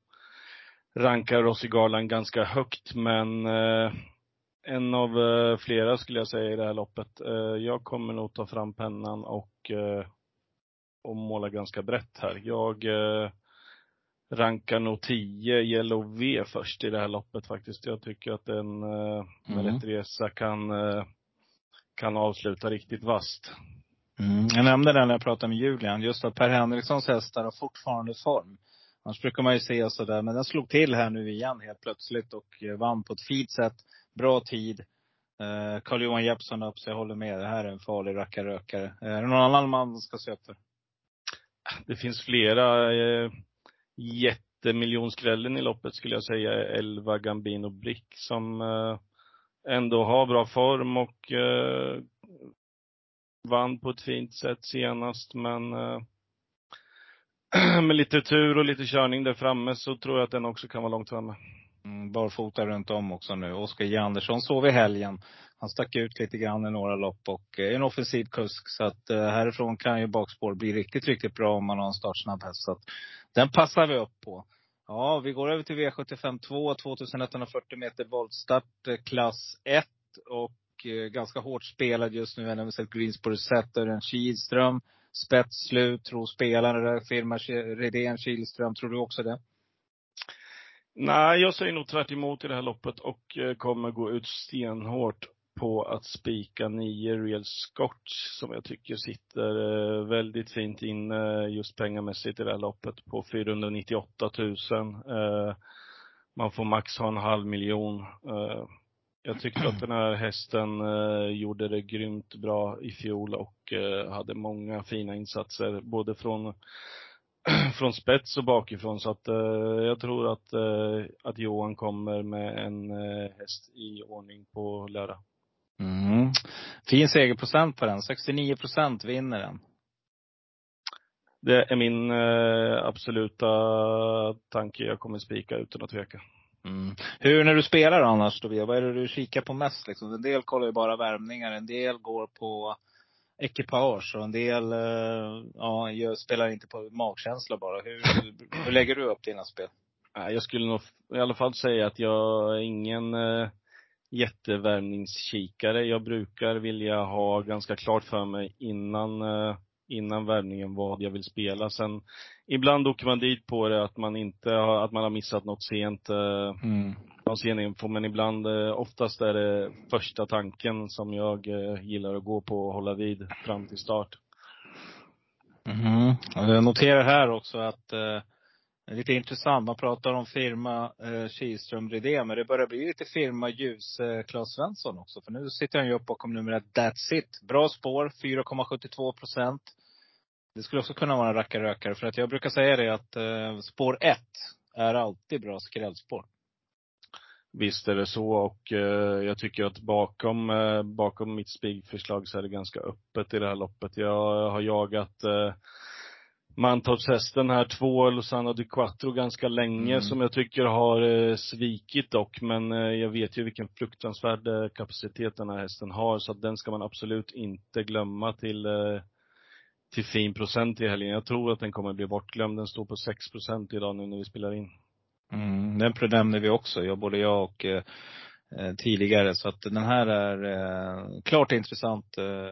ranka Rossigalan ganska högt, men eh, en av eh, flera skulle jag säga i det här loppet. Eh, jag kommer nog ta fram pennan och, eh, och måla ganska brett här. Jag rankar nog 10 Yellow V först i det här loppet faktiskt. Jag tycker att den med mm. rätt resa kan, kan avsluta riktigt vasst. Mm. Jag nämnde det när jag pratade med Julian, just att Per Henrikssons hästar har fortfarande form. Annars brukar man ju se sådär, men den slog till här nu igen helt plötsligt och vann på ett fint sätt. Bra tid. Eh, Carl-Johan Jeppsson upp, så jag håller med. Det här är en farlig rackarrökare. Eh, är det någon annan man ska se upp för? Det finns flera. Eh, jättemiljonskrällen i loppet skulle jag säga Elva Gambino Brick som eh, ändå har bra form och eh, vann på ett fint sätt senast men eh, med lite tur och lite körning där framme så tror jag att den också kan vara långt framme. Mm, barfota runt om också nu. Oskar J Andersson sov i helgen. Han stack ut lite grann i några lopp och eh, är en offensiv kusk. Så att eh, härifrån kan ju bakspår bli riktigt, riktigt bra om man har en startsnabb häst. Så att den passar vi upp på. Ja, vi går över till V75 2, 2140 meter voltstart, eh, klass 1. Och ganska hårt spelad just nu. Även om vi sett Greensboro en Örjan Kihlström. Spetsslut, tror spelare där. Firma Redén, Kihlström. Tror du också det? Nej, jag säger nog tvärt emot i det här loppet och eh, kommer gå ut stenhårt på att spika nio Real Scotch som jag tycker sitter eh, väldigt fint inne just pengamässigt i det här loppet på 498 000. Eh, man får max ha en halv miljon. Jag tyckte att den här hästen gjorde det grymt bra i fjol och hade många fina insatser både från från spets och bakifrån så att eh, jag tror att, eh, att Johan kommer med en eh, häst i ordning på lördag. Mm. Fin segerprocent på den. 69 procent vinner den. Det är min eh, absoluta tanke. Jag kommer spika utan att tveka. Mm. Hur när du spelar annars Tobias, vad är det du kikar på mest liksom? En del kollar ju bara värmningar, en del går på ekipage och en del eh, ja, jag spelar inte på magkänsla bara. Hur, hur lägger du upp dina spel? Nej, Jag skulle nog i alla fall säga att jag är ingen eh, jättevärmningskikare. Jag brukar vilja ha ganska klart för mig innan, eh, innan värmningen vad jag vill spela. Sen ibland åker man dit på det att man inte har, att man har missat något sent. Eh, Mm. någon sen info, men ibland, eh, oftast är det första tanken som jag eh, gillar att gå på och hålla vid fram till start. Och Jag noterar här också att lite intressant. Man pratar om firma eh, Kihlström Rydén, men det börjar bli lite firma ljus eh, Claes Svensson också. För nu sitter han ju upp bakom numret That's It. Bra spår, 4,72 procent. Det skulle också kunna vara en rackarrökare. För att jag brukar säga det att eh, spår 1 är alltid bra skrällspår. Visst är det så och eh, jag tycker att bakom, eh, bakom mitt spigförslag så är det ganska öppet i det här loppet. Jag har jagat eh, Mantorpshästen här, två Lozano di Quattro ganska länge Mm. som jag tycker har eh, svikit dock. Men eh, jag vet ju vilken fruktansvärd eh, kapacitet den här hästen har så att den ska man absolut inte glömma till eh, till fin procent i helgen. Jag tror att den kommer bli bortglömd. Den står på 6 procent idag nu när vi spelar in. Mm, den nämner vi också, jag, både jag och eh, eh, tidigare. Så att den här är eh, klart intressant. Eh,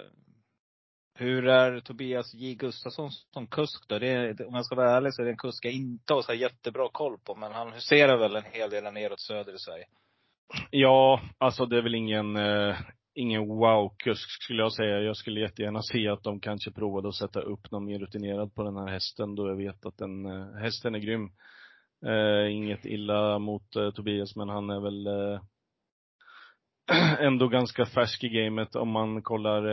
hur är Tobias J Gustafsson som kusk då? Det är, om jag ska vara ärlig så är det en kusk jag inte har så jättebra koll på. Men han huserar väl en hel del neråt söder i Sverige. Ja, alltså det är väl ingen, eh, ingen wow-kusk skulle jag säga. Jag skulle jättegärna se att de kanske provade att sätta upp någon mer rutinerad på den här hästen då jag vet att den, eh, hästen är grym. Eh, inget illa mot eh, Tobias men han är väl eh, ändå ganska färsk i gamet om man kollar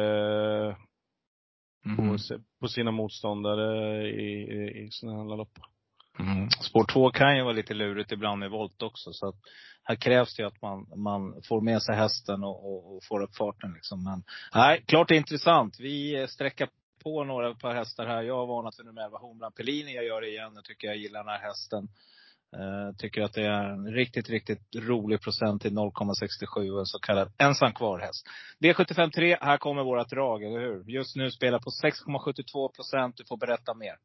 eh, på, se- på sina motståndare i, i, i sådana här lopp. Mm. Spår 2 kan ju vara lite lurigt ibland med volt också. Så att här krävs det ju att man, man får med sig hästen och, och, och får upp farten liksom. Men nej, klart det är intressant. Vi sträcker på några par hästar här. Jag har varnat för nummer 11 Homeland Pellini. Jag gör det igen. Jag tycker jag gillar den här hästen. Uh, tycker att det är en riktigt, riktigt rolig procent till 0,67. En så kallad ensam kvar häst. D75 3, här kommer våra drag, eller hur? Just nu spelar på 6,72 procent. Du får berätta mer.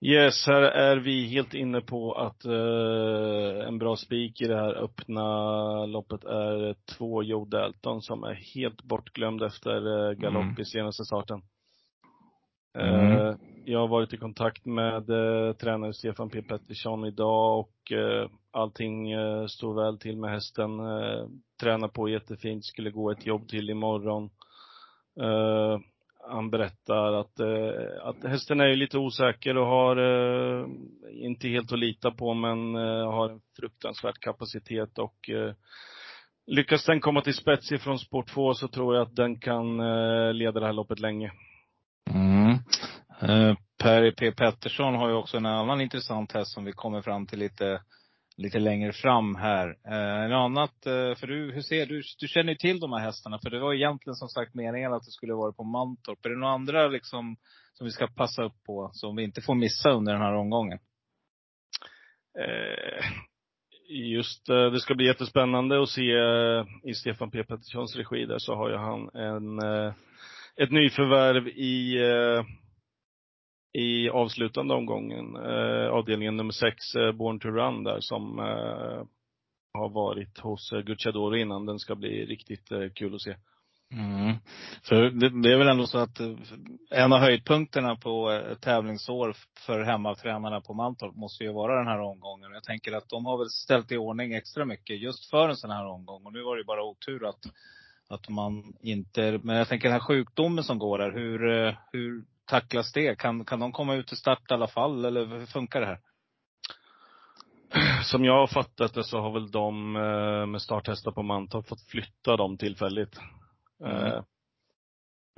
Yes, här är vi helt inne på att eh, en bra spik i det här öppna loppet är två Joe Dalton som är helt bortglömd efter eh, galopp Mm. i senaste starten. Mm. Eh, jag har varit i kontakt med eh, tränare Stefan P Pettersson idag och eh, allting eh, står väl till med hästen. Eh, tränar på jättefint, skulle gå ett jobb till imorgon. Eh, han berättar att, eh, att hästen är ju lite osäker och har eh, inte helt att lita på men eh, har en fruktansvärd kapacitet och eh, lyckas den komma till spets ifrån sport 2 så tror jag att den kan eh, leda det här loppet länge. Mm. Eh, Per P Pettersson har ju också en annan intressant häst som vi kommer fram till lite, lite längre fram här. Eh, en annat, eh, för du, hur ser du, du känner ju till de här hästarna. För det var egentligen som sagt meningen att det skulle vara på Mantorp. Är det några andra liksom som vi ska passa upp på, som vi inte får missa under den här omgången? Eh, just eh, det ska bli jättespännande att se eh, i Stefan P Petterssons regi där så har ju han en, eh, ett nyförvärv i eh, i avslutande omgången, eh, avdelningen nummer sex, eh, Born to Run där som eh, har varit hos eh, Gucciadoro innan. Den ska bli riktigt eh, kul att se. Mm. För det, det, är väl ändå så att eh, en av höjdpunkterna på eh, tävlingsår för hemmatränarna på Mantorp måste ju vara den här omgången. Jag tänker att de har väl ställt i ordning extra mycket just för en sån här omgång. Och nu var det bara otur att, att man inte, men jag tänker den här sjukdomen som går där, hur, eh, hur tacklas det? Kan, kan de komma ut till start i alla fall? Eller hur funkar det här? Som jag har fattat det så har väl de eh, med starthästar på Mantorp fått flytta dem tillfälligt. Mm. Eh,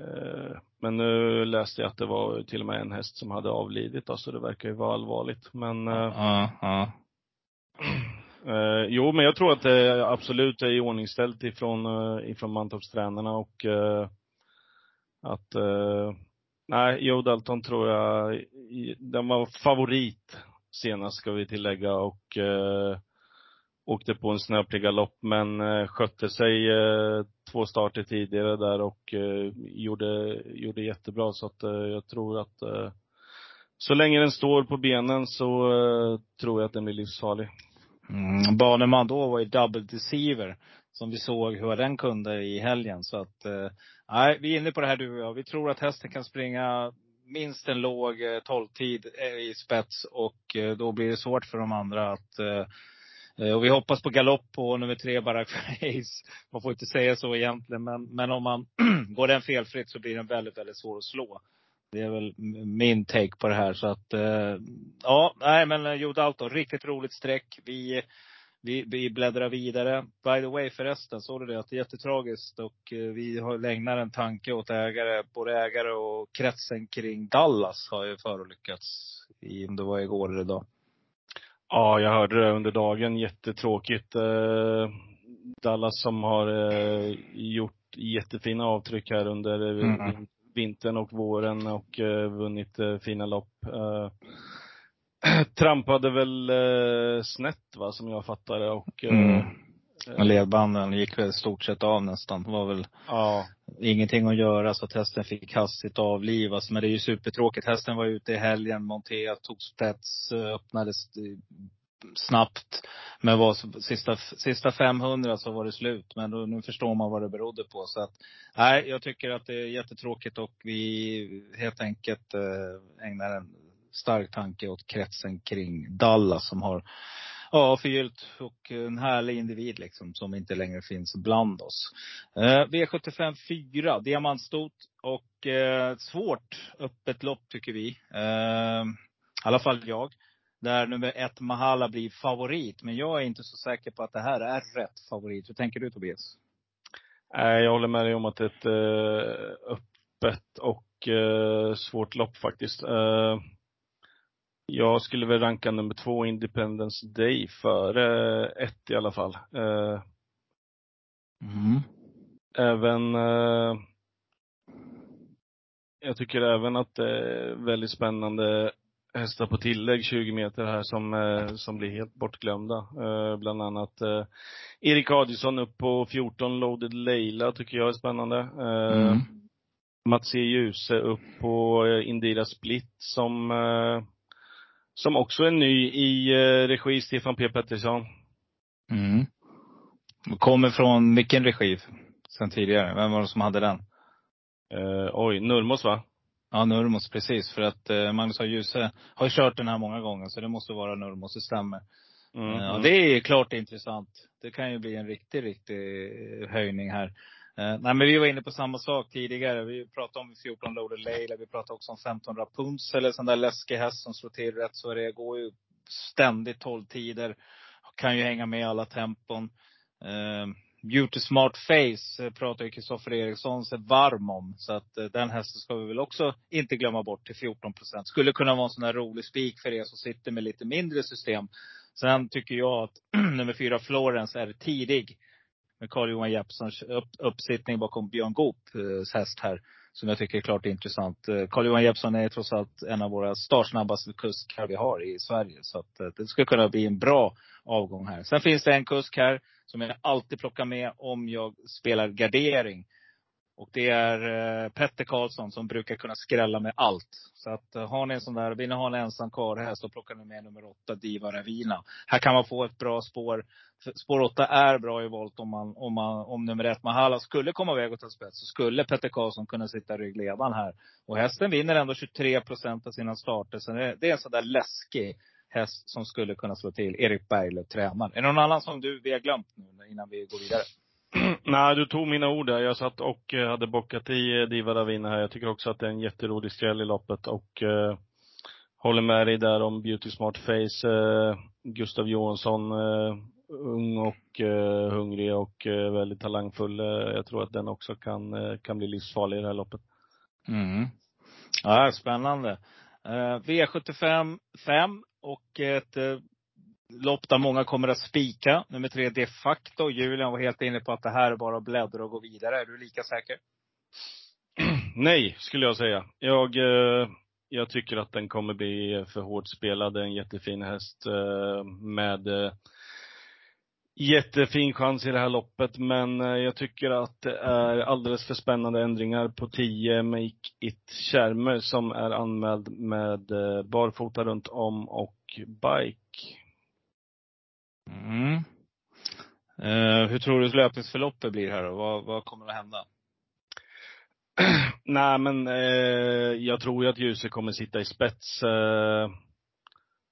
eh, men nu läste jag att det var till och med en häst som hade avlidit då, så det verkar ju vara allvarligt. Men ja, ja. Eh, jo, men jag tror att det absolut är iordningställt ifrån, ifrån Mantorpstränarna och eh, att eh, Nej, Joe Dalton tror jag, den var favorit senast ska vi tillägga och eh, åkte på en snöplig galopp men eh, skötte sig eh, två starter tidigare där och eh, gjorde, gjorde jättebra så att eh, jag tror att eh, så länge den står på benen så eh, tror jag att den blir livsfarlig. Mm, Baneman då var ju double deceiver. Som vi såg hur den kunde i helgen. Så att, eh, nej, vi är inne på det här du och jag. Vi tror att hästen kan springa minst en låg eh, tolvtid eh, i spets och eh, då blir det svårt för de andra att eh, eh, och vi hoppas på galopp på nummer tre, Barack Face. Man får inte säga så egentligen, men, men om man går den felfritt så blir den väldigt, väldigt svår att slå. Det är väl min take på det här. Så att, ja, nej men Joe Dalton, riktigt roligt streck. Vi vi, vi bläddrar vidare. By the way förresten, såg du det? Att det är jättetragiskt och eh, vi har lägnar en tanke åt ägare, både ägare och kretsen kring Dallas har ju förolyckats. I, om det var igår eller idag. Ja, jag hörde det under dagen. Jättetråkigt. Eh, Dallas som har eh, gjort jättefina avtryck här under mm. vintern och våren och vunnit fina lopp trampade väl eh, snett va, som jag fattade och eh, mm. Eh, Ledbanden gick väl stort sett av nästan. Det var väl ja. ingenting att göra så att hästen fick hastigt avlivas. Men det är ju supertråkigt. Hästen var ute i helgen, monterad, tog spets, öppnades snabbt. Men var sista, sista 500 så var det slut. Men då, nu förstår man vad det berodde på. Så att, nej, jag tycker att det är jättetråkigt och vi helt enkelt eh, ägnar en stark tanke åt kretsen kring Dallas som har ja, förgyllt och en härlig individ liksom som inte längre finns bland oss. Eh, V75 4, diamantstot och eh, svårt öppet lopp tycker vi. Eh, I alla fall jag. Där nummer ett Mahala blir favorit. Men jag är inte så säker på att det här är rätt favorit. Hur tänker du Tobias? Jag håller med dig om att det är ett eh, öppet och eh, svårt lopp faktiskt. Eh, Eh, jag skulle väl ranka nummer två, Independence Day, före ett i alla fall. Eh, mm. Även eh, jag tycker även att det är väldigt spännande hästar på tillägg 20 meter här som, eh, som blir helt bortglömda. Bland annat Erik Adielsson upp på 14, Loaded Leila tycker jag är spännande. Mm. Mats E. Djuse upp på Indira Split som som också är ny i eh, regi, Stefan P Pettersson. Mm. Kommer från vilken regi sen tidigare? Vem var det som hade den? Eh, oj, Nurmos va? Ja, Nurmos precis. För att eh, Magnus A. Djuse har ju kört den här många gånger, så det måste vara Nurmos, det stämmer. Mm. Eh, och det är klart intressant. Det kan ju bli en riktig, riktig höjning här. Eh, nej men vi var inne på samma sak tidigare. Vi pratade om 14 Loaded Leila. Vi pratade också om 15 Rapunzel, eller sån där läskig häst som slår till rätt så det går ju ständigt 12 tider. Kan ju hänga med i alla tempon. Eh, Beauty Smart Face eh, pratar ju Kristoffer Eriksson sig varm om. Så att eh, den hästen ska vi väl också inte glömma bort till 14 procent. Skulle kunna vara en sån där rolig spik för er som sitter med lite mindre system. Sen tycker jag att nummer fyra Florence är tidig med Carl-Johan Jeppssons upp, uppsittning bakom Björn Goops eh, häst här. Som jag tycker är klart intressant. Eh, Carl-Johan Jeppsson är trots allt en av våra startsnabbaste kuskar vi har i Sverige. Så att eh, det skulle kunna bli en bra avgång här. Sen finns det en kusk här som jag alltid plockar med om jag spelar gardering. Och det är eh, Petter Karlsson som brukar kunna skrälla med allt. Så att eh, har ni en sån där, vill ni ha en ensam karlhäst, då plockar ni med nummer åtta, Diva Ravina. Här kan man få ett bra spår. Spår åtta är bra i volt om man, om man, om nummer ett Mahala skulle komma iväg och ta spets. Så skulle Petter Karlsson kunna sitta i ryggledaren här. Och hästen vinner ändå 23 procent av sina starter. Så det, det är en sån där läskig häst som skulle kunna slå till. Erik Berglöf, tränaren. Är det någon annan som du, vi har glömt nu innan vi går vidare? Nej, du tog mina ord där. Jag satt och eh, hade bockat i eh, Diva Ravina här. Jag tycker också att det är en jätterolig skräll i loppet och eh, håller med dig där om Beauty Smart Face. Eh, Gustav Johansson, eh, ung och eh, hungrig och väldigt talangfull. Jag tror att den också kan, kan bli livsfarlig i det här loppet. Mm. Ja, spännande. V75 5 och ett lopp där många kommer att spika. Nummer tre, de facto. Julian var helt inne på att det här är bara att bläddra och gå vidare. Är du lika säker? Nej, skulle jag säga. Jag, eh, jag tycker att den kommer bli för hårt spelad. Det är en jättefin häst eh, med eh, jättefin chans i det här loppet. Men jag tycker att det är alldeles för spännande ändringar på 10 Make It Kärmer som är anmäld med barfota runt om och bike. Mm. Eh, hur tror du löpningsförloppet blir här då? Vad, vad kommer att hända? Nej men eh, jag tror ju att ljuset kommer sitta i spets. Eh,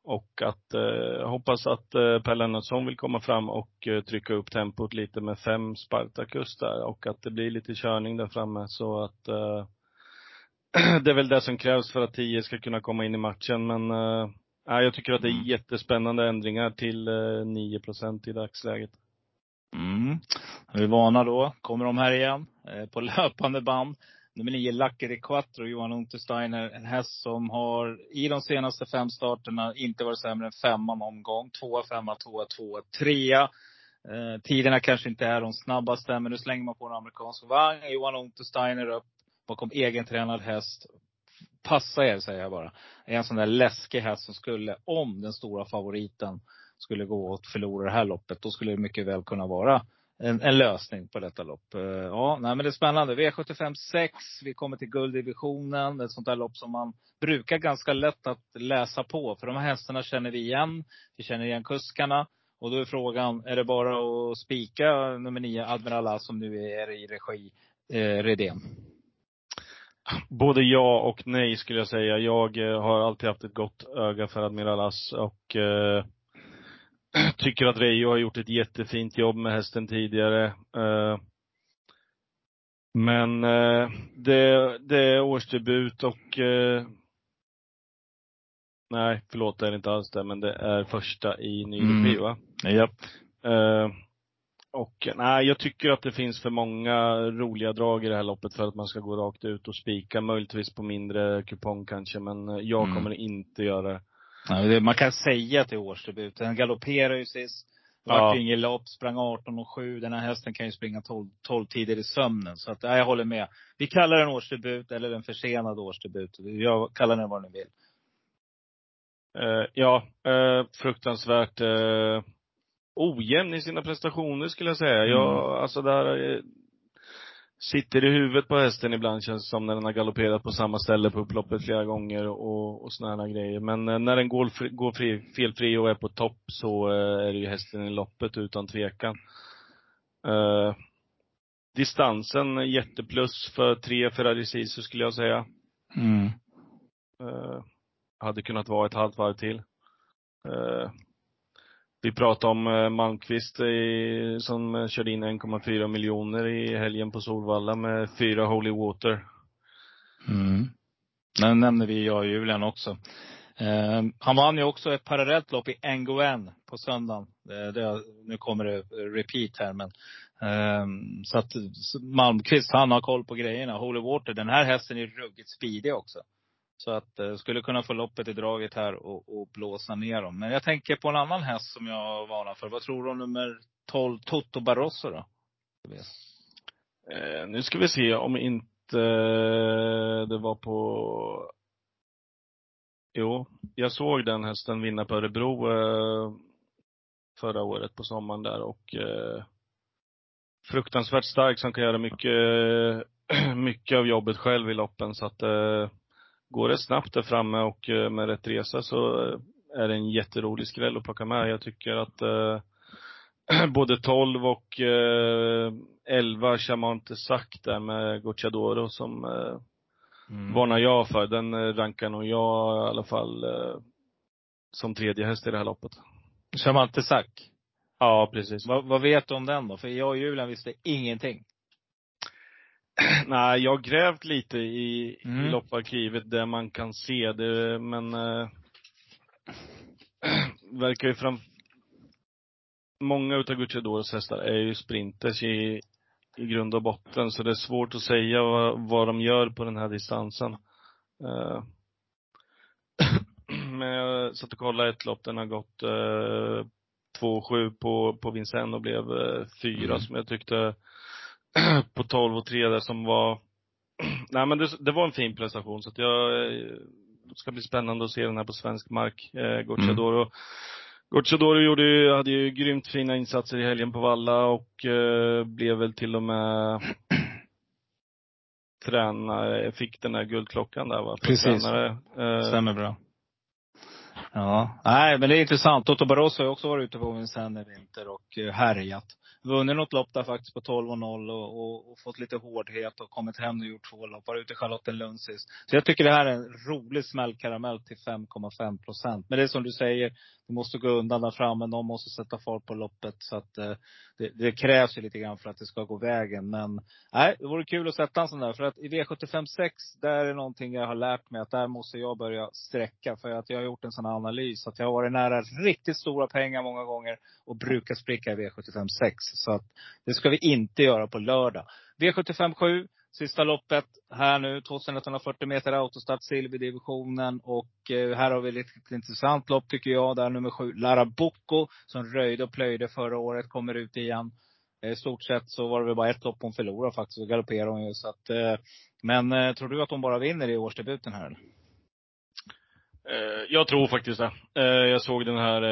och att, eh, hoppas att eh, Per Lennartsson vill komma fram och eh, trycka upp tempot lite med fem Spartacus där och att det blir lite körning där framme så att eh, det är väl det som krävs för att 10 ska kunna komma in i matchen men eh, eh, nej, jag tycker att det är Mm. jättespännande ändringar till eh, 9% i dagsläget. Mm. Vi vana då. Kommer de här igen. Eh, på löpande band. Nummer nio, Lucky de Quattro, Johan Untersteiner. En häst som har i de senaste fem starterna inte varit sämre än femma någon gång. Tvåa, femma, tvåa, tvåa, trea. Eh, tiderna kanske inte är de snabbaste, men nu slänger man på en amerikansk vagn. Johan Untersteiner upp bakom egentränad häst. Passa er, säger jag bara. Är en sån där läskig häst som skulle, om den stora favoriten skulle gå och förlora det här loppet, då skulle det mycket väl kunna vara en, en lösning på detta lopp. Eh, ja, nej men det är spännande. V75 6, vi kommer till gulddivisionen. Ett sånt där lopp som man brukar ganska lätt att läsa på. För de här hästarna känner vi igen. Vi känner igen kuskarna. Och då är frågan, är det bara att spika nummer 9, Admiral som nu är i regi eh, Redén? Både ja och nej skulle jag säga. Jag eh, har alltid haft ett gott öga för Admiral As och eh, tycker att Reijo har gjort ett jättefint jobb med hästen tidigare. Eh, men eh, det, det är årsdebut och eh, Nej, förlåt det är inte alls det, men det är första i ny Mm. regi va? Japp. Eh, och nej, jag tycker att det finns för många roliga drag i det här loppet för att man ska gå rakt ut och spika. Möjligtvis på mindre kupong kanske, men jag Mm. kommer inte göra det. Ja, Man kan säga att det är årsdebut. Den galopperar ju sist. Ja. vart ju inget lopp, sprang 18 och 7. Den här hästen kan ju springa 12, 12 tider i sömnen. Så att, ja, jag håller med. Vi kallar den årsdebut eller en försenad årsdebut. Jag kallar den vad ni vill. Eh, ja, eh, fruktansvärt eh, ojämn i sina prestationer skulle jag säga. Jag, alltså det här eh, sitter i huvudet på hästen ibland känns det som när den har galopperat på samma ställe på upploppet flera gånger och, och såna här grejer. Men eh, när den går, fri, går fri, felfri och är på topp så eh, är det ju hästen i loppet utan tvekan. Eh, distansen jätteplus för tre Ferrari Sisu skulle jag säga. Mm. Hade kunnat vara ett halvt varv till. Vi pratade om eh, Malmqvist i, som eh, körde in 1,4 miljoner i helgen på Solvalla med fyra Holy Water. Mm. Den nämner vi, jag och Julian också. Eh, han vann ju också ett parallellt lopp i Nguyen på söndagen. Det, det, nu kommer det repeat här men. Eh, så att Malmqvist, han har koll på grejerna. Holy Water, den här hästen är ruggigt speedig också. Så att eh, skulle kunna få loppet i draget här och, och blåsa ner dem. Men jag tänker på en annan häst som jag varnar för. Vad tror du om nummer 12, Toto Barroso då? Eh, nu ska vi se om inte eh, det var på Jo, jag såg den hästen vinna på Örebro eh, förra året på sommaren där och eh, fruktansvärt stark som kan göra mycket, mycket av jobbet själv i loppen. Så att eh, går det snabbt där framme och eh, med rätt resa så eh, är det en jätterolig skräll att plocka med. Jag tycker att eh, både 12 och eh, 11 Chamante Sack där med Gocciadoro som eh, Mm. varnar jag för. Den eh, rankar nog jag i alla fall eh, som tredje häst i det här loppet. Chamante Sack. Ja, precis. Vad, vad vet du om den då? För jag och Julian visste ingenting. Nej, jag har grävt lite i, Mm. i lopparkivet där man kan se det, men eh, verkar ju fram... Många utav Gucciadoros hästar är ju sprinters i, i grund och botten, så det är svårt att säga vad, vad de gör på den här distansen. Eh, men jag satt och kollade ett lopp, den har gått eh, 2,7 på, på Vincennes och blev eh, fyra Mm. som jag tyckte på 12 och 3 där som var Nej men det, det var en fin prestation så att jag eh, det ska bli spännande att se den här på svensk mark. Eh, Gocciadoro. Gocciadoro gjorde ju, hade ju grymt fina insatser i helgen på Valla och eh, blev väl till och med tränare, fick den där guldklockan där va? för Precis. Tränare. Eh, Stämmer bra. Ja. Nej, men det är intressant. Toto Barroso har ju också varit ute på Vincennes i vinter och eh, härjat. Vunnit något lopp där faktiskt på 12,0 och, och, och fått lite hårdhet och kommit hem och gjort två loppar ute i Charlottenlund sist. Så jag tycker det här är en rolig smällkaramell till 5,5 procent. Men det är som du säger, det måste gå undan där framme. Någon måste sätta fart på loppet. Så att eh, det, det krävs ju lite grann för att det ska gå vägen. Men nej, det vore kul att sätta en sån där. För att i V75 6, där är någonting jag har lärt mig att där måste jag börja sträcka. För att jag har gjort en sån här analys. Att jag har varit nära riktigt stora pengar många gånger och brukar spricka i V75 6. Så att det ska vi inte göra på lördag. V75 7, sista loppet här nu. 2140 meter autostart, silverdivisionen. Och eh, här har vi ett riktigt intressant lopp tycker jag. Där nummer 7, Larabocco, som röjde och plöjde förra året, kommer ut igen. Eh, I stort sett så var det väl bara ett lopp hon förlorade faktiskt. Och galopperade hon ju. Så att, eh, men eh, tror du att hon bara vinner i årsdebuten här eller? Eh, jag tror faktiskt det. Eh, jag såg den här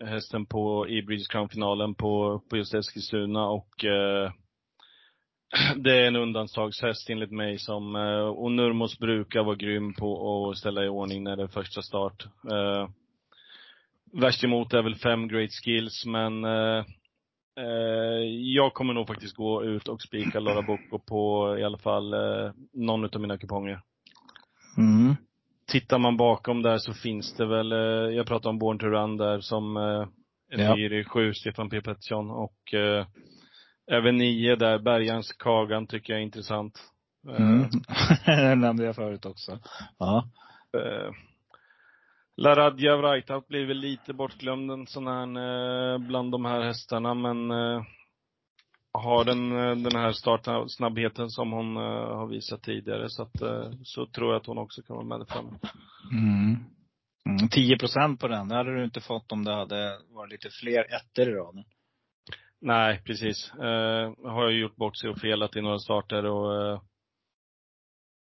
hästen på, i British Crown-finalen på, på just Eskilstuna och eh, det är en undantagshäst enligt mig som, eh, och Nurmos brukar vara grym på att ställa i ordning när det är första start. Eh, värst emot är väl fem great skills, men eh, eh, jag kommer nog faktiskt gå ut och spika Lara Bocco på i alla fall eh, någon av mina kuponger Mm tittar man bakom där så finns det väl, eh, jag pratar om Born to Run där som eh, en Ja. i sju, Stefan P Pettersson och eh, även nio där, Bergans Kagan tycker jag är intressant. Eh, Mm. det nämnde jag förut också. Ja. eh, Laradja Wrightout blir väl lite bortglömd en sån här, eh, bland de här hästarna men eh, har den, eh, den här startsnabbheten som hon eh, har visat tidigare så att, eh, så tror jag att hon också kan vara med framme. Mm. Mm, 10 procent på den. Det hade du inte fått om det hade varit lite fler ettor i raden. Nej, precis. Eh, har jag gjort bort sig och felat i några starter och eh,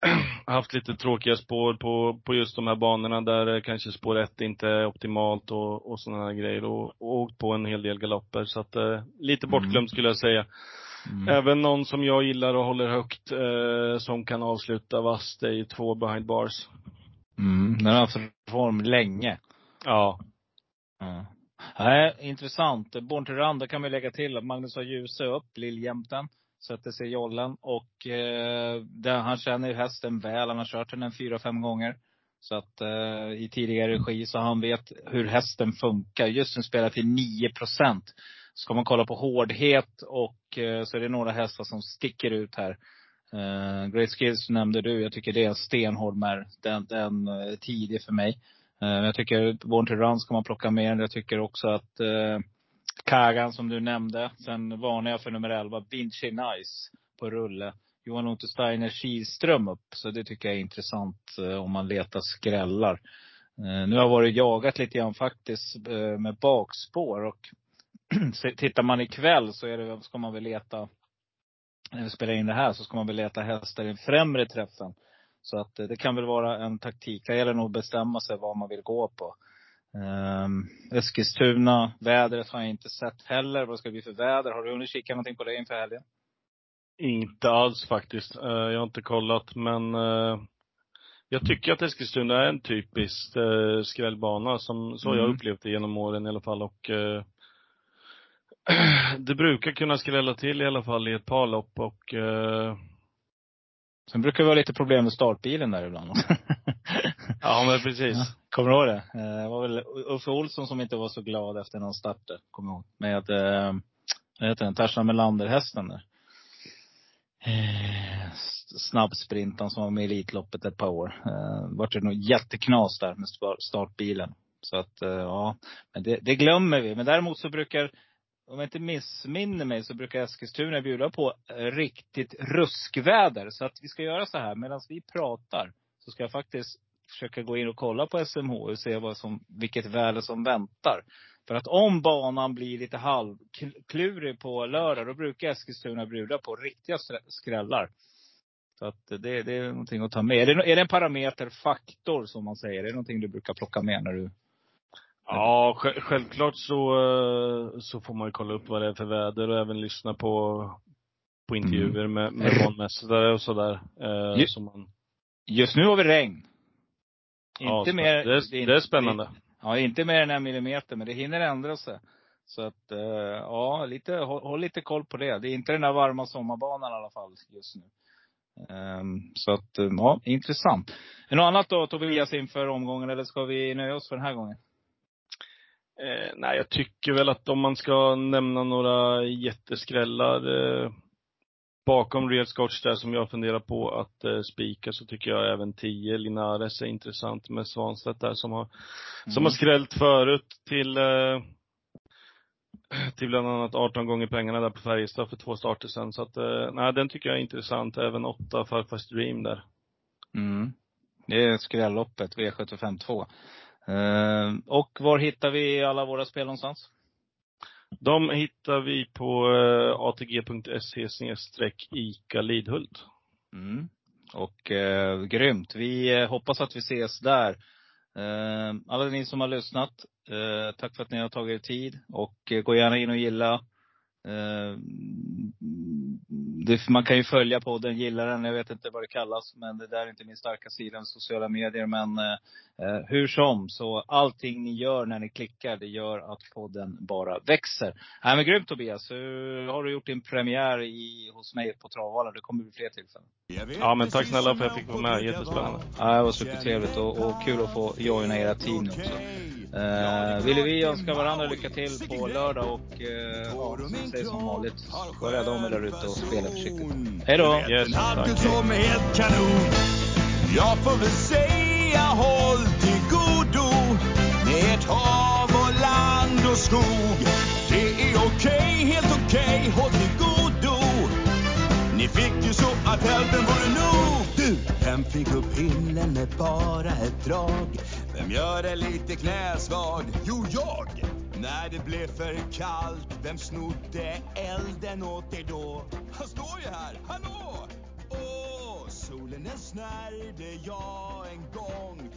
haft lite tråkiga spår på, på just de här banorna där eh, kanske spår ett inte är optimalt och, och sådana här grejer. Och, och åkt på en hel del galopper. Så att eh, lite bortglömt skulle jag säga. Mm. Även någon som jag gillar och håller högt, eh, som kan avsluta vass, det är ju två behind bars. Mm. Den har haft form länge. Ja. Ja. Nej, intressant. Born to Run, där kan vi lägga till att Magnus har Djuse upp, Lilljämten. Sätter sig i jollen och eh, där, han känner ju hästen väl. Han har kört den en fyra, fem gånger. Så att eh, i tidigare regi så han vet hur hästen funkar. Just nu spelar till 9 procent. Ska man kolla på hårdhet och eh, så är det några hästar som sticker ut här. Eh, Great Skills nämnde du. Jag tycker det är en stenhård mär. Den, den eh, är tidig för mig. Eh, jag tycker Born to Run ska man plocka med. Jag tycker också att eh, Kagan som du nämnde. Sen varnar jag för nummer 11, Vinci Nice på rulle. Johan Untersteiner Kihlström upp. Så det tycker jag är intressant eh, om man letar skrällar. Eh, nu har jag varit jagat lite grann faktiskt eh, med bakspår. Och tittar man ikväll så är det, ska man väl leta, när vi spelar in det här, så ska man väl leta hästar i den främre träffen. Så att eh, det kan väl vara en taktik. Det gäller nog att bestämma sig vad man vill gå på. Um, Eskilstuna, vädret har jag inte sett heller. Vad ska det bli för väder? Har du hunnit kika någonting på det inför helgen? Inte alls faktiskt. Eh, Jag har inte kollat men eh, jag tycker att Eskilstuna är en typisk eh, skrällbana som, så har jag Mm. upplevt det genom åren i alla fall och det brukar kunna skrälla till i alla fall i ett par lopp och Sen brukar det vara lite problem med startbilen där ibland. ja men precis. Ja, Kommer du ihåg det? Eh, Det var väl Uffe Olsson som inte var så glad efter någon start där, kommer jag ihåg. Med, eh, vad heter den, Tarzan Melander-hästen där. Eh, s- Snabbsprintan som var med i Elitloppet ett par år. Eh, vart det nog jätteknas där med star- startbilen. Så att, ja. Men det, det glömmer vi. Men däremot så brukar, om jag inte missminner mig, så brukar Eskilstuna bjuda på riktigt ruskväder. Så att vi ska göra så här, medan vi pratar, så ska jag faktiskt försöka gå in och kolla på SMH och se vad som, vilket väder som väntar. För att om banan blir lite halvklurig på lördag, då brukar Eskilstuna bjuda på riktiga skrä- skrällar. Så att det, det är någonting att ta med. Är det, är det en parameterfaktor som man säger? Är det någonting du brukar plocka med när du Ja, sj- självklart så, så får man ju kolla upp vad det är för väder och även lyssna på, på intervjuer med, med banmästare och sådär. Eh, Ju- som man, Just nu har vi regn. Ja, Inte mer. det, är, inte- det är spännande. Ja, inte mer än en millimeter, men det hinner ändra sig. Så att, eh, ja, lite, håll, håll lite koll på det. Det är inte den där varma sommarbanan i alla fall just nu. Ehm, så att, eh, ja, intressant. Är något annat då Tobias inför omgången, eller ska vi nöja oss för den här gången? Eh, nej, jag tycker väl att om man ska nämna några jätteskrällar eh, bakom Real Scotch där som jag funderar på att eh, spika så tycker jag även 10 Linares är intressant med Svanstedt där som har, som Mm. har skrällt förut till eh, till bland annat 18 gånger pengarna där på Färjestad för två starter sen. Så att, eh, nej den tycker jag är intressant. Även 8 Farfars Dream där. Mm. Det är skrälloppet, V75 2. Ehm, och var hittar vi alla våra spel någonstans? De hittar vi på eh, atg.se snedstreck ICA Lidhult. Mm. Och eh, grymt. Vi eh, hoppas att vi ses där. Eh, alla ni som har lyssnat, eh, tack för att ni har tagit er tid. Och eh, gå gärna in och gilla. Eh, det, man kan ju följa podden, gilla den, jag vet inte vad det kallas. Men det där är inte min starka sida, sociala medier. Men eh, eh, hur som, så allting ni gör när ni klickar, det gör att podden bara växer. Nej men grymt Tobias. Hur har du gjort din premiär i, hos mig på Travvalen? Det kommer bli fler tillfällen. Ja men tack snälla för att jag fick vara med. Jättespännande. Ja, det var supertrevligt och, och kul att få joina era team också. Eh, ville vi önska varandra lycka till på lördag och eh, ja, som säger som vanligt, var rädda om er där ute och spela försiktigt. Hej då! Yes, Jag får väl säga håll till godo Med ett hav och land och skog. Det är okej, helt okej, håll till godo. Ni fick ju så att nog Du, vem fick upp himlen med bara ett drag? Vem gör dig lite knäsvag? Jo, jag! När det blev för kallt, vem snodde elden åt dig då? Han står ju här, hallå! Åh, solen den snärjde jag en gång